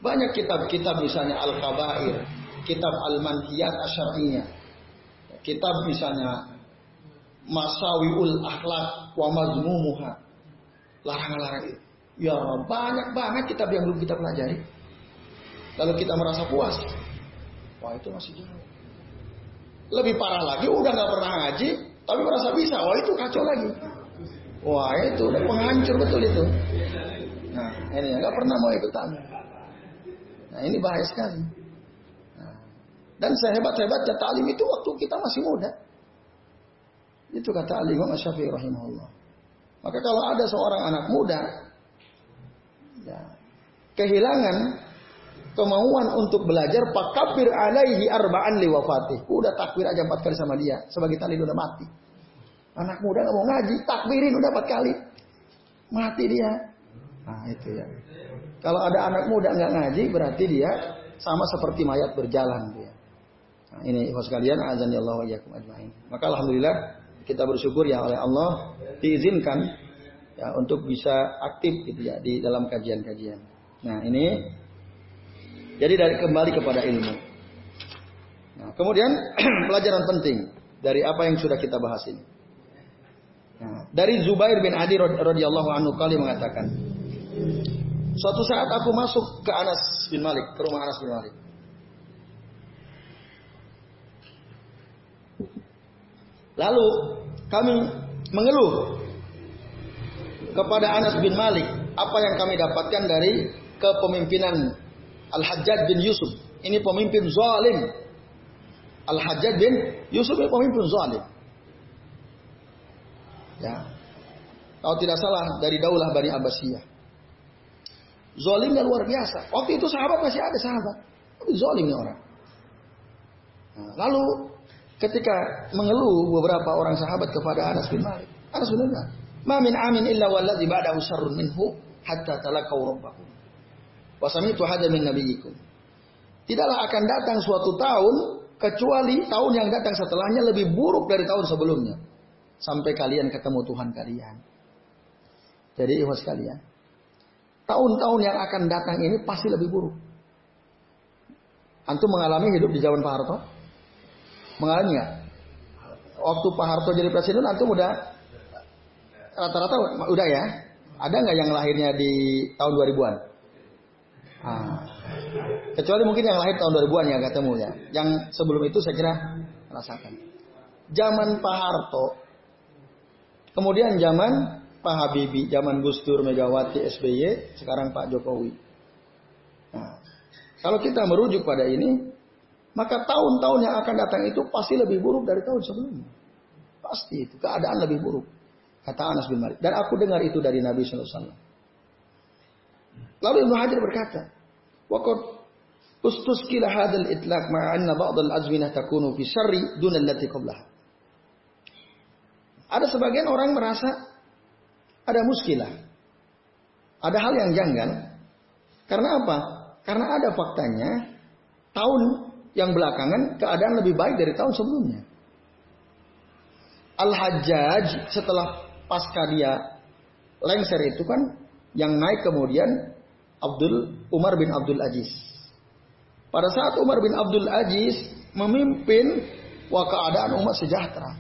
Banyak kitab-kitab misalnya Al-Kabair, kitab Al-Manhiyat Asyariyah, kitab misalnya Masawiul Akhlak wa Mazmumuha. Larangan-larangan itu. Ya banyak banget kitab yang belum kita pelajari. Lalu kita merasa puas. Wah itu masih jauh. Lebih parah lagi, udah nggak pernah ngaji, tapi merasa bisa. Wah itu kacau lagi. Wah itu udah penghancur betul itu. Nah ini nggak pernah mau ikut tamu. Nah ini bahaya sekali. Nah, dan sehebat-hebatnya talim itu waktu kita masih muda. Itu kata Ali Imam Syafi'i rahimahullah. Maka kalau ada seorang anak muda ya, kehilangan kemauan untuk belajar pakabir alaihi arba'an li wafatih. Udah takbir aja empat kali sama dia sebagai tali udah mati. Anak muda nggak mau ngaji, takbirin udah empat kali. Mati dia. Nah itu ya. Kalau ada anak muda nggak ngaji berarti dia sama seperti mayat berjalan dia. Nah, ini ikhwas sekalian azan ya Allah wa ajmain. Maka alhamdulillah kita bersyukur ya oleh Allah diizinkan ya untuk bisa aktif gitu ya di dalam kajian-kajian. Nah, ini jadi dari kembali kepada ilmu. Nah, kemudian pelajaran penting dari apa yang sudah kita bahas ini. Nah, dari Zubair bin Adi radhiyallahu anhu kali mengatakan, Suatu saat aku masuk ke Anas bin Malik, ke rumah Anas bin Malik. Lalu kami mengeluh kepada Anas bin Malik apa yang kami dapatkan dari kepemimpinan Al-Hajjaj bin Yusuf. Ini pemimpin zalim. Al-Hajjaj bin Yusuf ini pemimpin zalim. Ya. Kalau tidak salah dari daulah Bani Abbasiyah. Zolimnya luar biasa. Waktu itu sahabat masih ada sahabat. Tapi zolimnya orang. Nah, lalu ketika mengeluh beberapa orang sahabat kepada Anas bin Malik. Anas bin Malik. Ma min amin illa walladhi ba'dahu syarrun minhu hatta talakau rabbakum. Wa sami'tu hadha min nabiyikum. Tidaklah akan datang suatu tahun kecuali tahun yang datang setelahnya lebih buruk dari tahun sebelumnya. Sampai kalian ketemu Tuhan kalian. Jadi ikhwas kalian, tahun-tahun yang akan datang ini pasti lebih buruk. Antum mengalami hidup di zaman Pak Harto? Mengalami nggak? Waktu Pak Harto jadi presiden, antum udah rata-rata udah ya? Ada nggak yang lahirnya di tahun 2000-an? Ah. Kecuali mungkin yang lahir tahun 2000-an ya ketemu ya. Yang sebelum itu saya kira rasakan. Zaman Pak Harto, kemudian zaman Pak Habibie, zaman Gus Dur, Megawati, SBY, sekarang Pak Jokowi. Nah, kalau kita merujuk pada ini, maka tahun-tahun yang akan datang itu pasti lebih buruk dari tahun sebelumnya. Pasti itu, keadaan lebih buruk. Kata Anas bin Malik. Dan aku dengar itu dari Nabi SAW. Lalu Ibnu Hajar berkata, Waqad ustuskila hadal itlaq ma'anna ba'd al-azminah takunu fi syarri dun allati qablaha. Ada sebagian orang merasa ada muskilah. Ada hal yang janggal. Karena apa? Karena ada faktanya tahun yang belakangan keadaan lebih baik dari tahun sebelumnya. Al-Hajjaj setelah pasca dia lengser itu kan yang naik kemudian Abdul Umar bin Abdul Aziz. Pada saat Umar bin Abdul Aziz memimpin, wah keadaan umat sejahtera.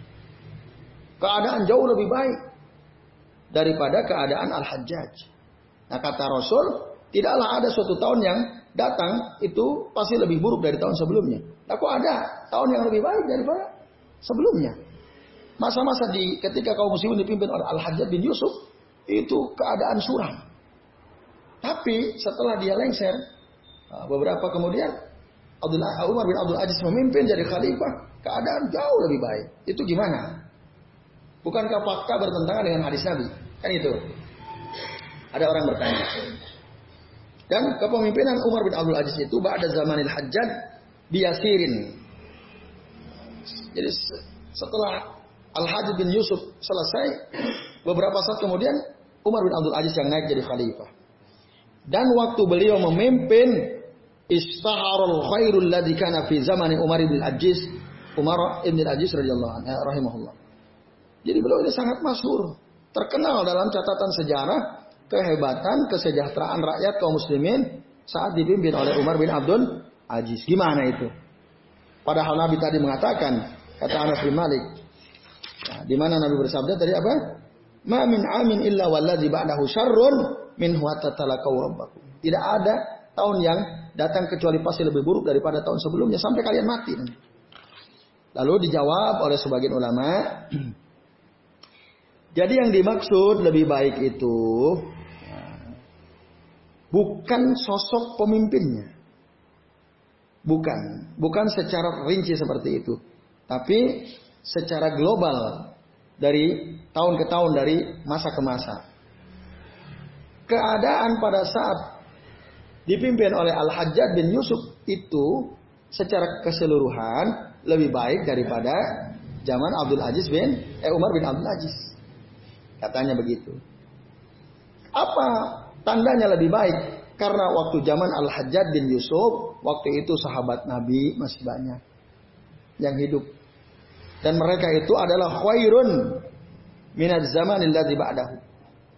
Keadaan jauh lebih baik daripada keadaan Al-Hajjaj. Nah kata Rasul, tidaklah ada suatu tahun yang datang itu pasti lebih buruk dari tahun sebelumnya. Aku ada tahun yang lebih baik daripada sebelumnya. Masa-masa di ketika kaum muslimin dipimpin oleh Al-Hajjaj bin Yusuf itu keadaan suram. Tapi setelah dia lengser, ah, beberapa kemudian Abdullah Umar bin Abdul Aziz memimpin jadi khalifah, keadaan jauh lebih baik. Itu gimana? Bukankah fakta bertentangan dengan hadis Nabi? Kan itu. Ada orang bertanya. Dan kepemimpinan Umar bin Abdul Aziz itu pada zamanil hajjad biasirin. Jadi setelah Al-Hajjaj bin Yusuf selesai, beberapa saat kemudian Umar bin Abdul Aziz yang naik jadi khalifah. Dan waktu beliau memimpin istaharul khairul ladzi kana fi zamani Umar bin Aziz Umar bin Aziz radhiyallahu anhu rahimahullah. Jadi beliau ini sangat masyhur, terkenal dalam catatan sejarah kehebatan kesejahteraan rakyat kaum muslimin saat dipimpin oleh Umar bin Abdul Aziz. Gimana itu? Padahal Nabi tadi mengatakan, kata Anas bin Malik, nah, di mana Nabi bersabda tadi apa? Ma min amin illa walladzi ba'dahu syarrun min talaqau rabbakum. Tidak ada tahun yang datang kecuali pasti lebih buruk daripada tahun sebelumnya sampai kalian mati. Lalu dijawab oleh sebagian ulama, jadi yang dimaksud lebih baik itu bukan sosok pemimpinnya. Bukan, bukan secara rinci seperti itu. Tapi secara global dari tahun ke tahun, dari masa ke masa. Keadaan pada saat dipimpin oleh Al-Hajjaj bin Yusuf itu secara keseluruhan lebih baik daripada zaman Abdul Aziz bin eh, Umar bin Abdul Aziz. Katanya begitu. Apa tandanya lebih baik? Karena waktu zaman Al-Hajjaj bin Yusuf, waktu itu sahabat Nabi masih banyak yang hidup. Dan mereka itu adalah khairun minat zaman alladzi ba'dahu.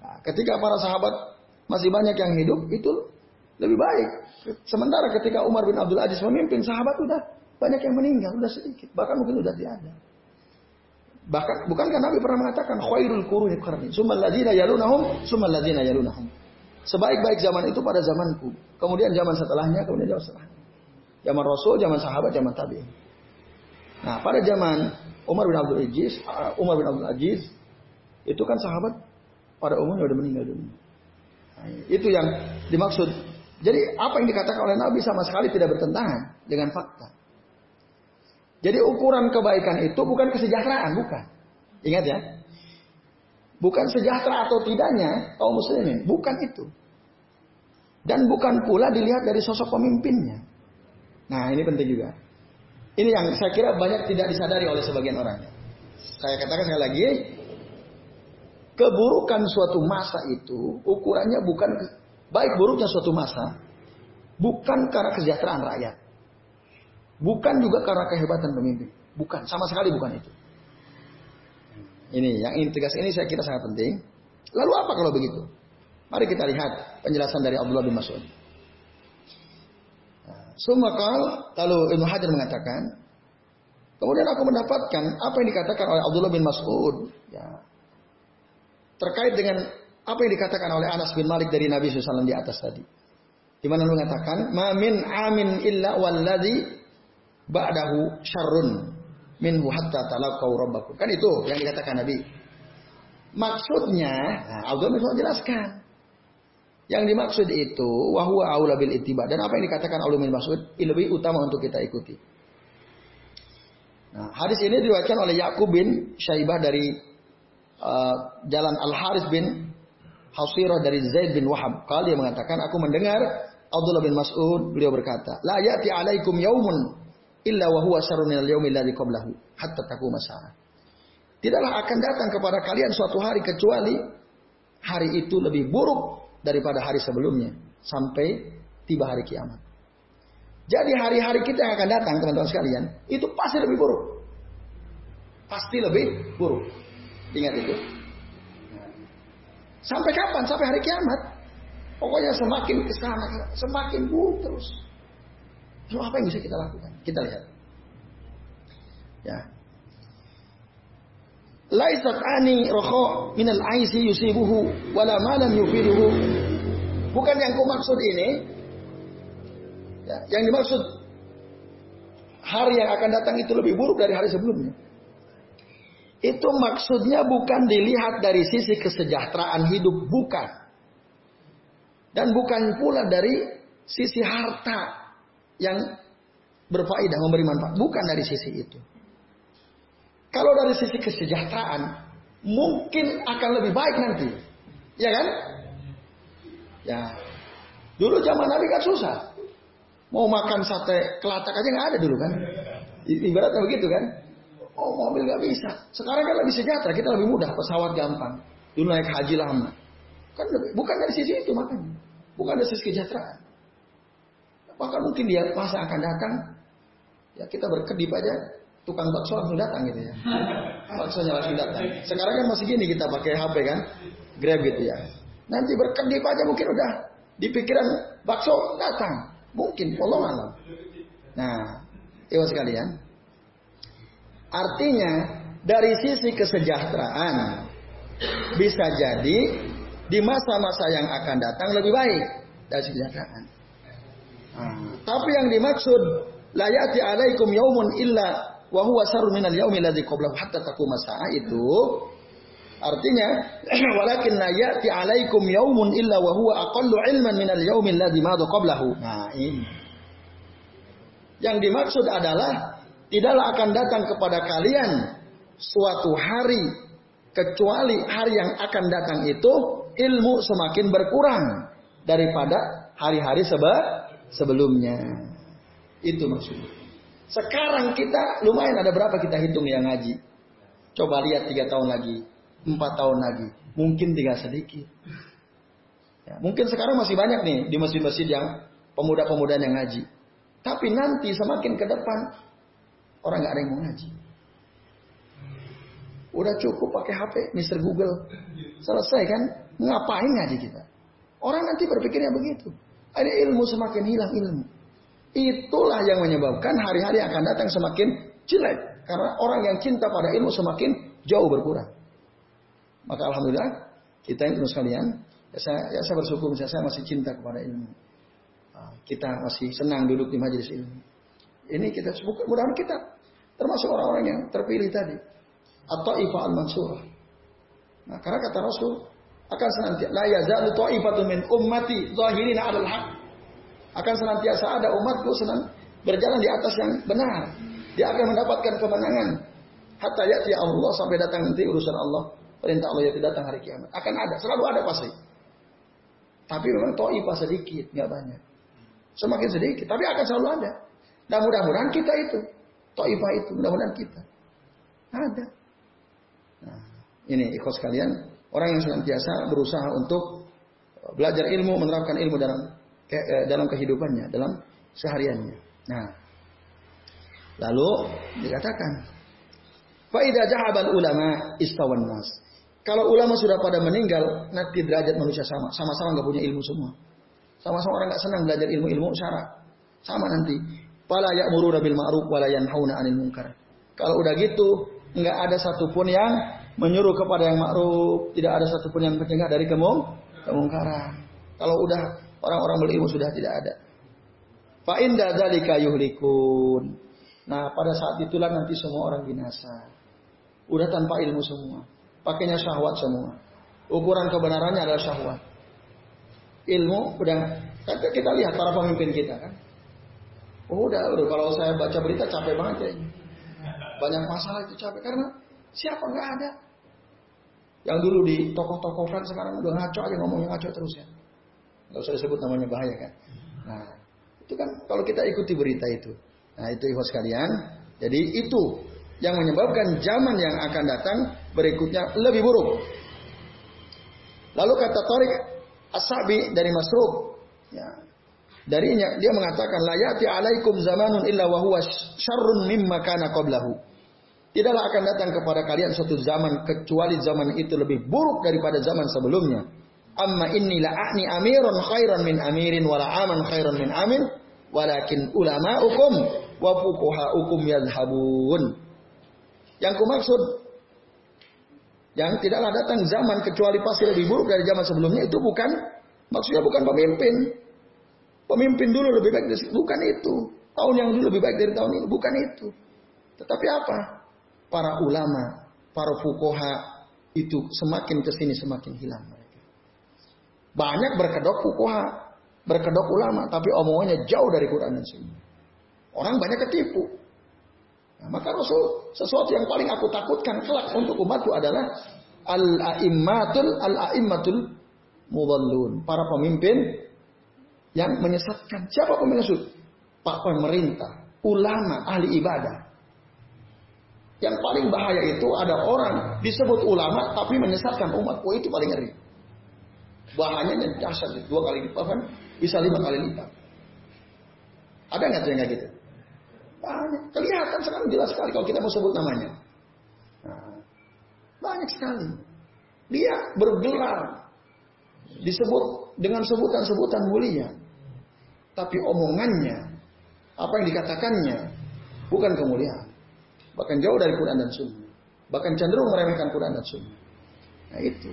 Nah, ketika para sahabat masih banyak yang hidup, itu lebih baik. Sementara ketika Umar bin Abdul Aziz memimpin, sahabat udah banyak yang meninggal, udah sedikit, bahkan mungkin udah tidak ada. Bahkan bukankah Nabi pernah mengatakan khairul quruni qarni, summal ladzina yalunahum, summal ladzina yalunahum. Sebaik-baik zaman itu pada zamanku. Kemudian zaman setelahnya, kemudian zaman setelahnya. Zaman Rasul, zaman sahabat, zaman tabi'in. Nah, pada zaman Umar bin Abdul Aziz, uh, Umar bin Abdul Aziz itu kan sahabat pada umumnya sudah meninggal dunia. Itu yang dimaksud. Jadi apa yang dikatakan oleh Nabi sama sekali tidak bertentangan dengan fakta. Jadi ukuran kebaikan itu bukan kesejahteraan, bukan. Ingat ya. Bukan sejahtera atau tidaknya kaum muslimin, bukan itu. Dan bukan pula dilihat dari sosok pemimpinnya. Nah, ini penting juga. Ini yang saya kira banyak tidak disadari oleh sebagian orang. Saya katakan sekali lagi, keburukan suatu masa itu ukurannya bukan baik buruknya suatu masa, bukan karena kesejahteraan rakyat. Bukan juga karena kehebatan pemimpin. Bukan, sama sekali bukan itu. Ini yang integrasi ini saya kira sangat penting. Lalu apa kalau begitu? Mari kita lihat penjelasan dari Abdullah bin Mas'ud. Semua kal, lalu Ibnu Hajar mengatakan, kemudian aku mendapatkan apa yang dikatakan oleh Abdullah bin Mas'ud, ya, terkait dengan apa yang dikatakan oleh Anas bin Malik dari Nabi SAW di atas tadi. Di mana mengatakan, "Ma min amin illa walladhi ba'dahu syarrun minhu hatta talaqau rabbakum. Kan itu yang dikatakan Nabi. Maksudnya, nah, Abdul bin jelaskan. Yang dimaksud itu wahwa aula bil ittiba dan apa yang dikatakan oleh bin Mas'ud lebih utama untuk kita ikuti. Nah, hadis ini diriwayatkan oleh Yakub bin Syaibah dari uh, jalan Al Haris bin Hasirah dari Zaid bin Wahab. Kalau dia mengatakan, aku mendengar Abdullah bin Mas'ud beliau berkata, la ya'ti alaikum yaumun illa wa huwa syarrun minal yaumil ladzi qablahu hatta taquma Tidaklah akan datang kepada kalian suatu hari kecuali hari itu lebih buruk daripada hari sebelumnya sampai tiba hari kiamat. Jadi hari-hari kita yang akan datang teman-teman sekalian itu pasti lebih buruk. Pasti lebih buruk. Ingat itu. Sampai kapan? Sampai hari kiamat. Pokoknya semakin ke sana, semakin buruk terus. Lalu apa yang bisa kita lakukan? Kita lihat. Ya. Laisat ani rokho minal aisi yusibuhu wala malam yufiduhu. Bukan yang ku maksud ini. Ya, yang dimaksud hari yang akan datang itu lebih buruk dari hari sebelumnya. Itu maksudnya bukan dilihat dari sisi kesejahteraan hidup, bukan. Dan bukan pula dari sisi harta yang berfaedah, memberi manfaat. Bukan dari sisi itu. Kalau dari sisi kesejahteraan, mungkin akan lebih baik nanti. Ya kan? Ya. Dulu zaman Nabi kan susah. Mau makan sate kelatak aja nggak ada dulu kan. Ibaratnya begitu kan. Oh mobil nggak bisa. Sekarang kan lebih sejahtera, kita lebih mudah, pesawat gampang. Dulu naik haji lama. Kan bukan dari sisi itu makanya. Bukan dari sisi kesejahteraan. Bahkan mungkin dia masa akan datang, ya kita berkedip aja, tukang bakso langsung datang gitu ya. Baksonya langsung datang. Sekarang kan masih gini kita pakai HP kan, Grab gitu ya. Nanti berkedip aja mungkin udah di pikiran bakso datang. Mungkin, Allah alam. Nah, ibu sekalian. Artinya dari sisi kesejahteraan bisa jadi di masa-masa yang akan datang lebih baik dari kesejahteraan. Nah, tapi yang dimaksud la ya'ti alaikum yaumun illa wa huwa sarrun minal yaumi alladzi qablahu hatta taquma itu artinya walakin la ya'ti alaikum yaumun illa wa huwa aqallu ilman minal yaumi alladzi madha qablahu. Nah, ini. Yang dimaksud adalah tidaklah akan datang kepada kalian suatu hari kecuali hari yang akan datang itu ilmu semakin berkurang daripada hari-hari sebelumnya. Itu maksudnya. Sekarang kita lumayan ada berapa kita hitung yang ngaji. Coba lihat tiga tahun lagi, empat tahun lagi, mungkin tinggal sedikit. Ya, mungkin sekarang masih banyak nih di masjid-masjid yang pemuda-pemuda yang ngaji. Tapi nanti semakin ke depan orang nggak ada yang mau ngaji. Udah cukup pakai HP, Mister Google. Selesai kan? Ngapain ngaji kita? Orang nanti berpikirnya begitu. Ada ilmu semakin hilang ilmu. Itulah yang menyebabkan hari-hari akan datang semakin jelek. Karena orang yang cinta pada ilmu semakin jauh berkurang. Maka alhamdulillah kita yang sekalian, ya saya, ya saya bersyukur saya masih cinta kepada ilmu. Ah, kita masih senang duduk di majelis ilmu. Ini kita mudah-mudahan kita termasuk orang-orang yang terpilih tadi atau ifa al mansurah. Nah, karena kata Rasul akan senantiasa la yazalu ta'ifatun min ummati zahirina 'alal haq. Akan senantiasa ada umatku senang berjalan di atas yang benar. Dia akan mendapatkan kemenangan hatta ya'ti Allah sampai datang nanti urusan Allah. Perintah Allah yang datang hari kiamat. Akan ada, selalu ada pasti. Tapi memang ta'ifah sedikit, nggak banyak. Semakin sedikit, tapi akan selalu ada. Dan mudah-mudahan kita itu, ta'ifah itu, mudah-mudahan kita. Ada. Nah, ini ikhlas kalian, orang yang senantiasa berusaha untuk belajar ilmu, menerapkan ilmu dalam dalam kehidupannya, dalam sehariannya. Nah, lalu dikatakan, faida jahabal ulama istawan nas. Kalau ulama sudah pada meninggal, nanti derajat manusia sama, sama-sama nggak punya ilmu semua. Sama-sama orang nggak senang belajar ilmu-ilmu syarat. Sama nanti. Fala ya'muruna bil ma'ruf wa la yanhauna 'anil munkar. Kalau udah gitu, nggak ada satupun yang menyuruh kepada yang ma'ruf, tidak ada satupun yang mencegah dari kemung kemungkaran. Kalau udah orang-orang berilmu sudah tidak ada. Fa inda dzalika yuhlikun. Nah, pada saat itulah nanti semua orang binasa. Udah tanpa ilmu semua. Pakainya syahwat semua. Ukuran kebenarannya adalah syahwat. Ilmu udah kita lihat para pemimpin kita kan. Oh, udah, udah kalau saya baca berita capek banget ya. Banyak masalah itu capek karena siapa nggak ada. Yang dulu di tokoh-tokoh kan sekarang udah ngaco aja ngomongnya ngaco terus ya. Gak usah disebut namanya bahaya kan. Nah, itu kan kalau kita ikuti berita itu. Nah, itu ikhwas sekalian. Jadi itu yang menyebabkan zaman yang akan datang berikutnya lebih buruk. Lalu kata Tariq Asabi dari Masruk, ya, Darinya dia mengatakan layati alaikum zamanun illa wa huwa syarrun mimma kana qablahu. Tidaklah akan datang kepada kalian suatu zaman kecuali zaman itu lebih buruk daripada zaman sebelumnya. Amma inni la a'ni amirun khairan min amirin wala aman khairan min amin walakin ulama'ukum wa fuqaha'ukum yadhhabun. Yang kumaksud yang tidaklah datang zaman kecuali pasti lebih buruk dari zaman sebelumnya itu bukan maksudnya bukan pemimpin, Pemimpin dulu lebih baik dari bukan itu. Tahun yang dulu lebih baik dari tahun ini bukan itu. Tetapi apa? Para ulama, para fukoha itu semakin ke sini semakin hilang. Banyak berkedok fukoha, berkedok ulama, tapi omongannya jauh dari Quran dan Sunnah. Orang banyak ketipu. Nah, maka Rasul sesuatu yang paling aku takutkan kelak untuk umatku adalah al-a'immatul al-a'immatul mudallun. Para pemimpin yang menyesatkan. Siapa pemimpin Pak pemerintah, ulama, ahli ibadah. Yang paling bahaya itu ada orang disebut ulama tapi menyesatkan umat. Oh itu paling ngeri. Bahannya dasar dua kali lipat kan bisa lima kali lipat. Ada nggak tuh yang kayak gitu? Banyak. Kelihatan sekarang jelas sekali kalau kita mau sebut namanya. Banyak sekali. Dia bergelar. Disebut dengan sebutan-sebutan mulia. Tapi omongannya, apa yang dikatakannya, bukan kemuliaan. Bahkan jauh dari Quran dan Sunnah. Bahkan cenderung meremehkan Quran dan Sunnah. Nah itu.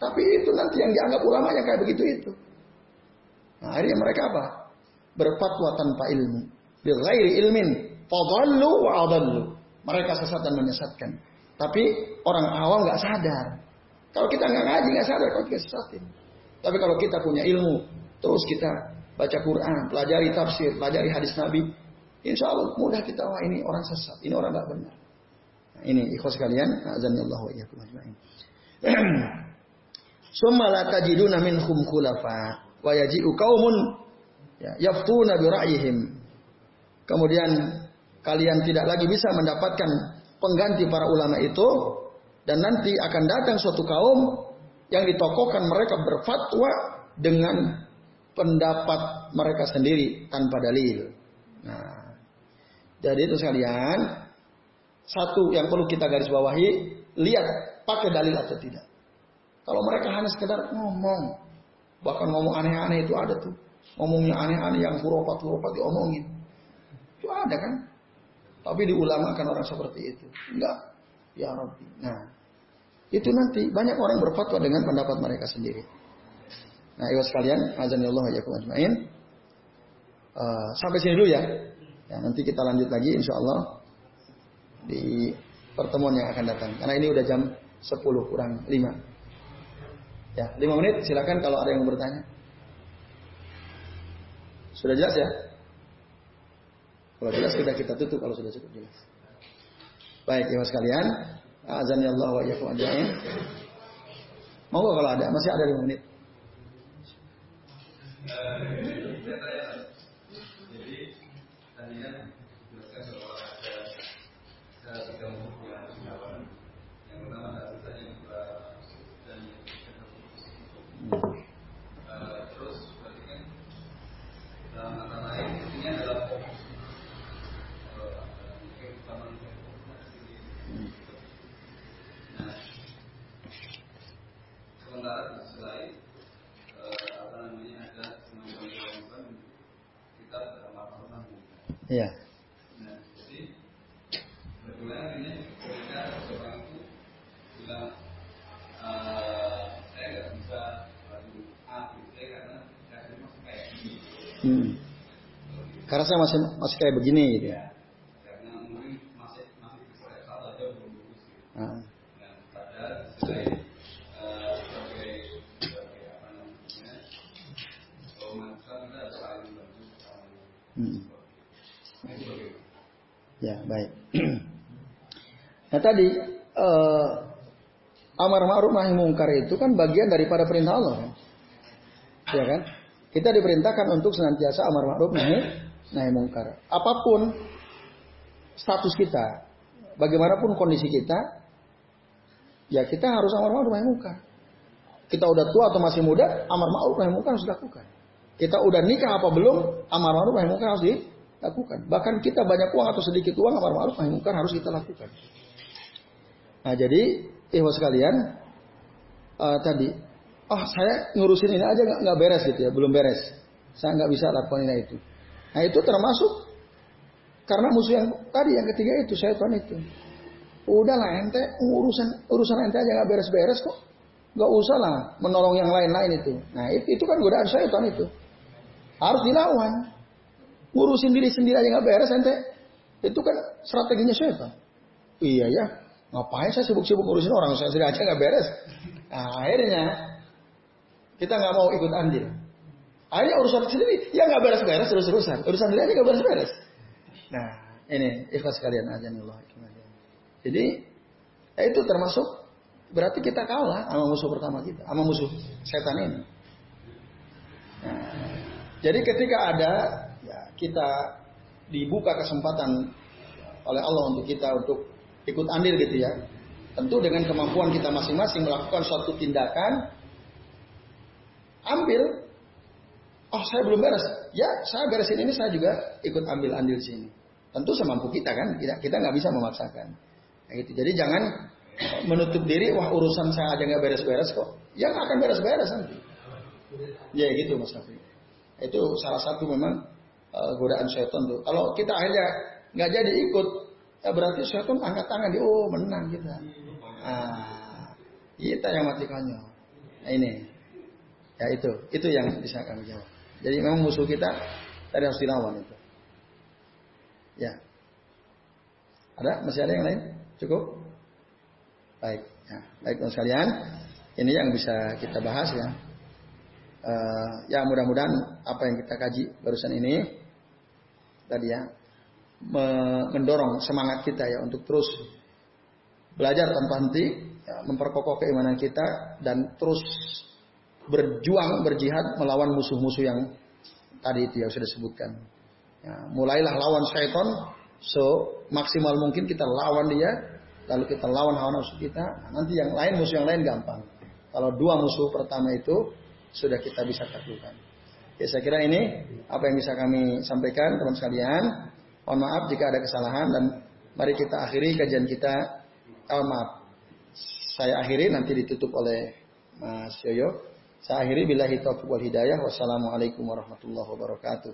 Tapi itu nanti yang dianggap ulama yang kayak begitu itu. Nah akhirnya mereka apa? Berfatwa tanpa ilmu. Bilghairi ilmin. Fadallu wa adallu. Mereka sesat dan menyesatkan. Tapi orang awam nggak sadar. Kalau kita nggak ngaji nggak sadar kalau kita sesatin. Tapi kalau kita punya ilmu, terus kita baca Quran, pelajari tafsir, pelajari hadis Nabi, insya Allah mudah kita wah ini orang sesat, ini orang tidak benar. Nah, ini ikhwas kalian, azanillahu wa iyyakum ajma'in. Summa la tajiduna minhum khulafa wa yaji'u qaumun ya, yaftuna bi ra'yihim. Kemudian kalian tidak lagi bisa mendapatkan pengganti para ulama itu dan nanti akan datang suatu kaum yang ditokohkan mereka berfatwa dengan pendapat mereka sendiri tanpa dalil. Nah, jadi itu sekalian, satu yang perlu kita garis bawahi, lihat pakai dalil atau tidak. Kalau mereka hanya sekedar ngomong, bahkan ngomong aneh-aneh itu ada tuh. Ngomongnya aneh-aneh yang hurufat-hurufat diomongin. Itu ada kan? Tapi diulamakan orang seperti itu. Enggak. Ya Rabbi. Nah, itu nanti banyak orang berfatwa dengan pendapat mereka sendiri. Nah, iwas sekalian, azan Allah wa ajmain. Uh, sampai sini dulu ya. ya. Nanti kita lanjut lagi insya Allah di pertemuan yang akan datang. Karena ini udah jam 10 kurang 5. Ya, 5 menit silakan kalau ada yang bertanya. Sudah jelas ya? Kalau jelas sudah kita tutup kalau sudah cukup jelas. Baik, ibu sekalian, Azan ya Allah wa iyyakum ajma'in. Mau kalau ada, masih ada 5 menit. Jadi tadinya jelaskan bahwa ada tiga yang yang pertama adalah saja yang dan terus berarti kan dalam kata lain ini adalah fokus sementara di sisi lain eh, apa namanya ada semacam kewajiban kita dalam melakukan Iya. Nah, jadi bagaimana ini ketika seseorang itu bilang uh, saya nggak bisa lalu A, B, C karena saya masih kayak gini. Hmm. Karena saya masih masih kayak begini gitu ya. Ah. Nah, Hmm. Ya baik. nah tadi uh, amar ma'ruf nahi mungkar itu kan bagian daripada perintah Allah kan? Ya kan? Kita diperintahkan untuk senantiasa amar ma'ruf nahi nahi mungkar. Apa pun status kita, bagaimanapun kondisi kita, ya kita harus amar ma'ruf nahi mungkar. Kita udah tua atau masih muda, amar ma'ruf nahi mungkar harus dilakukan. Kita udah nikah apa belum, amar ma'ruf nahi munkar harus dilakukan. Bahkan kita banyak uang atau sedikit uang, amar ma'ruf nahi munkar harus kita lakukan. Nah jadi, ikhwas sekalian, uh, tadi, oh saya ngurusin ini aja nggak beres gitu ya, belum beres. Saya nggak bisa lakukan ini itu. Nah itu termasuk karena musuh yang tadi yang ketiga itu saya tuan itu. Udahlah ente urusan urusan ente aja nggak beres-beres kok. Gak usah lah menolong yang lain-lain itu. Nah itu, itu kan godaan saya tuan itu. Harus dilawan. Ngurusin diri sendiri aja nggak beres ente. Itu kan strateginya siapa? Iya ya. Ngapain saya sibuk-sibuk ngurusin orang saya sendiri aja nggak beres. Nah, akhirnya kita nggak mau ikut andil. Akhirnya urusan sendiri ya nggak beres-beres terus-terusan. Urusan sendiri nggak beres-beres. Nah ini ikhlas kalian aja nih Jadi ya itu termasuk berarti kita kalah sama musuh pertama kita, sama musuh setan ini. Nah, jadi ketika ada ya, kita dibuka kesempatan oleh Allah untuk kita untuk ikut andil gitu ya. Tentu dengan kemampuan kita masing-masing melakukan suatu tindakan ambil. Oh saya belum beres. Ya saya beresin ini saya juga ikut ambil andil sini. Tentu semampu kita kan. Kita kita nggak bisa memaksakan. Nah, gitu. Jadi jangan menutup diri. Wah urusan saya aja nggak beres-beres kok. Yang akan beres-beres nanti. Ya gitu Mas Nafi. Itu salah satu memang uh, godaan setan tuh. Kalau kita akhirnya nggak jadi ikut, ya berarti setan angkat tangan di oh menang kita. Ah, kita yang mati konyol. Nah ini, ya itu, itu yang bisa kami jawab. Jadi memang musuh kita tadi harus dilawan itu. Ya. Ada? Masih ada yang lain? Cukup? Baik. Ya. Baik teman sekalian. Ini yang bisa kita bahas ya. Uh, ya mudah-mudahan apa yang kita kaji barusan ini tadi ya mendorong semangat kita ya untuk terus belajar tanpa henti, ya, memperkokoh keimanan kita dan terus berjuang berjihad melawan musuh-musuh yang tadi itu yang sudah disebutkan. Ya, mulailah lawan syaitan so maksimal mungkin kita lawan dia, lalu kita lawan hawa nafsu kita. Nah, nanti yang lain musuh yang lain gampang. Kalau dua musuh pertama itu sudah kita bisa taklukkan. Ya saya kira ini apa yang bisa kami sampaikan teman sekalian. Mohon maaf jika ada kesalahan dan mari kita akhiri kajian kita. Oh, maaf. Saya akhiri nanti ditutup oleh Mas Yoyo. Saya akhiri bila taufiq wal hidayah. Wassalamualaikum warahmatullahi wabarakatuh.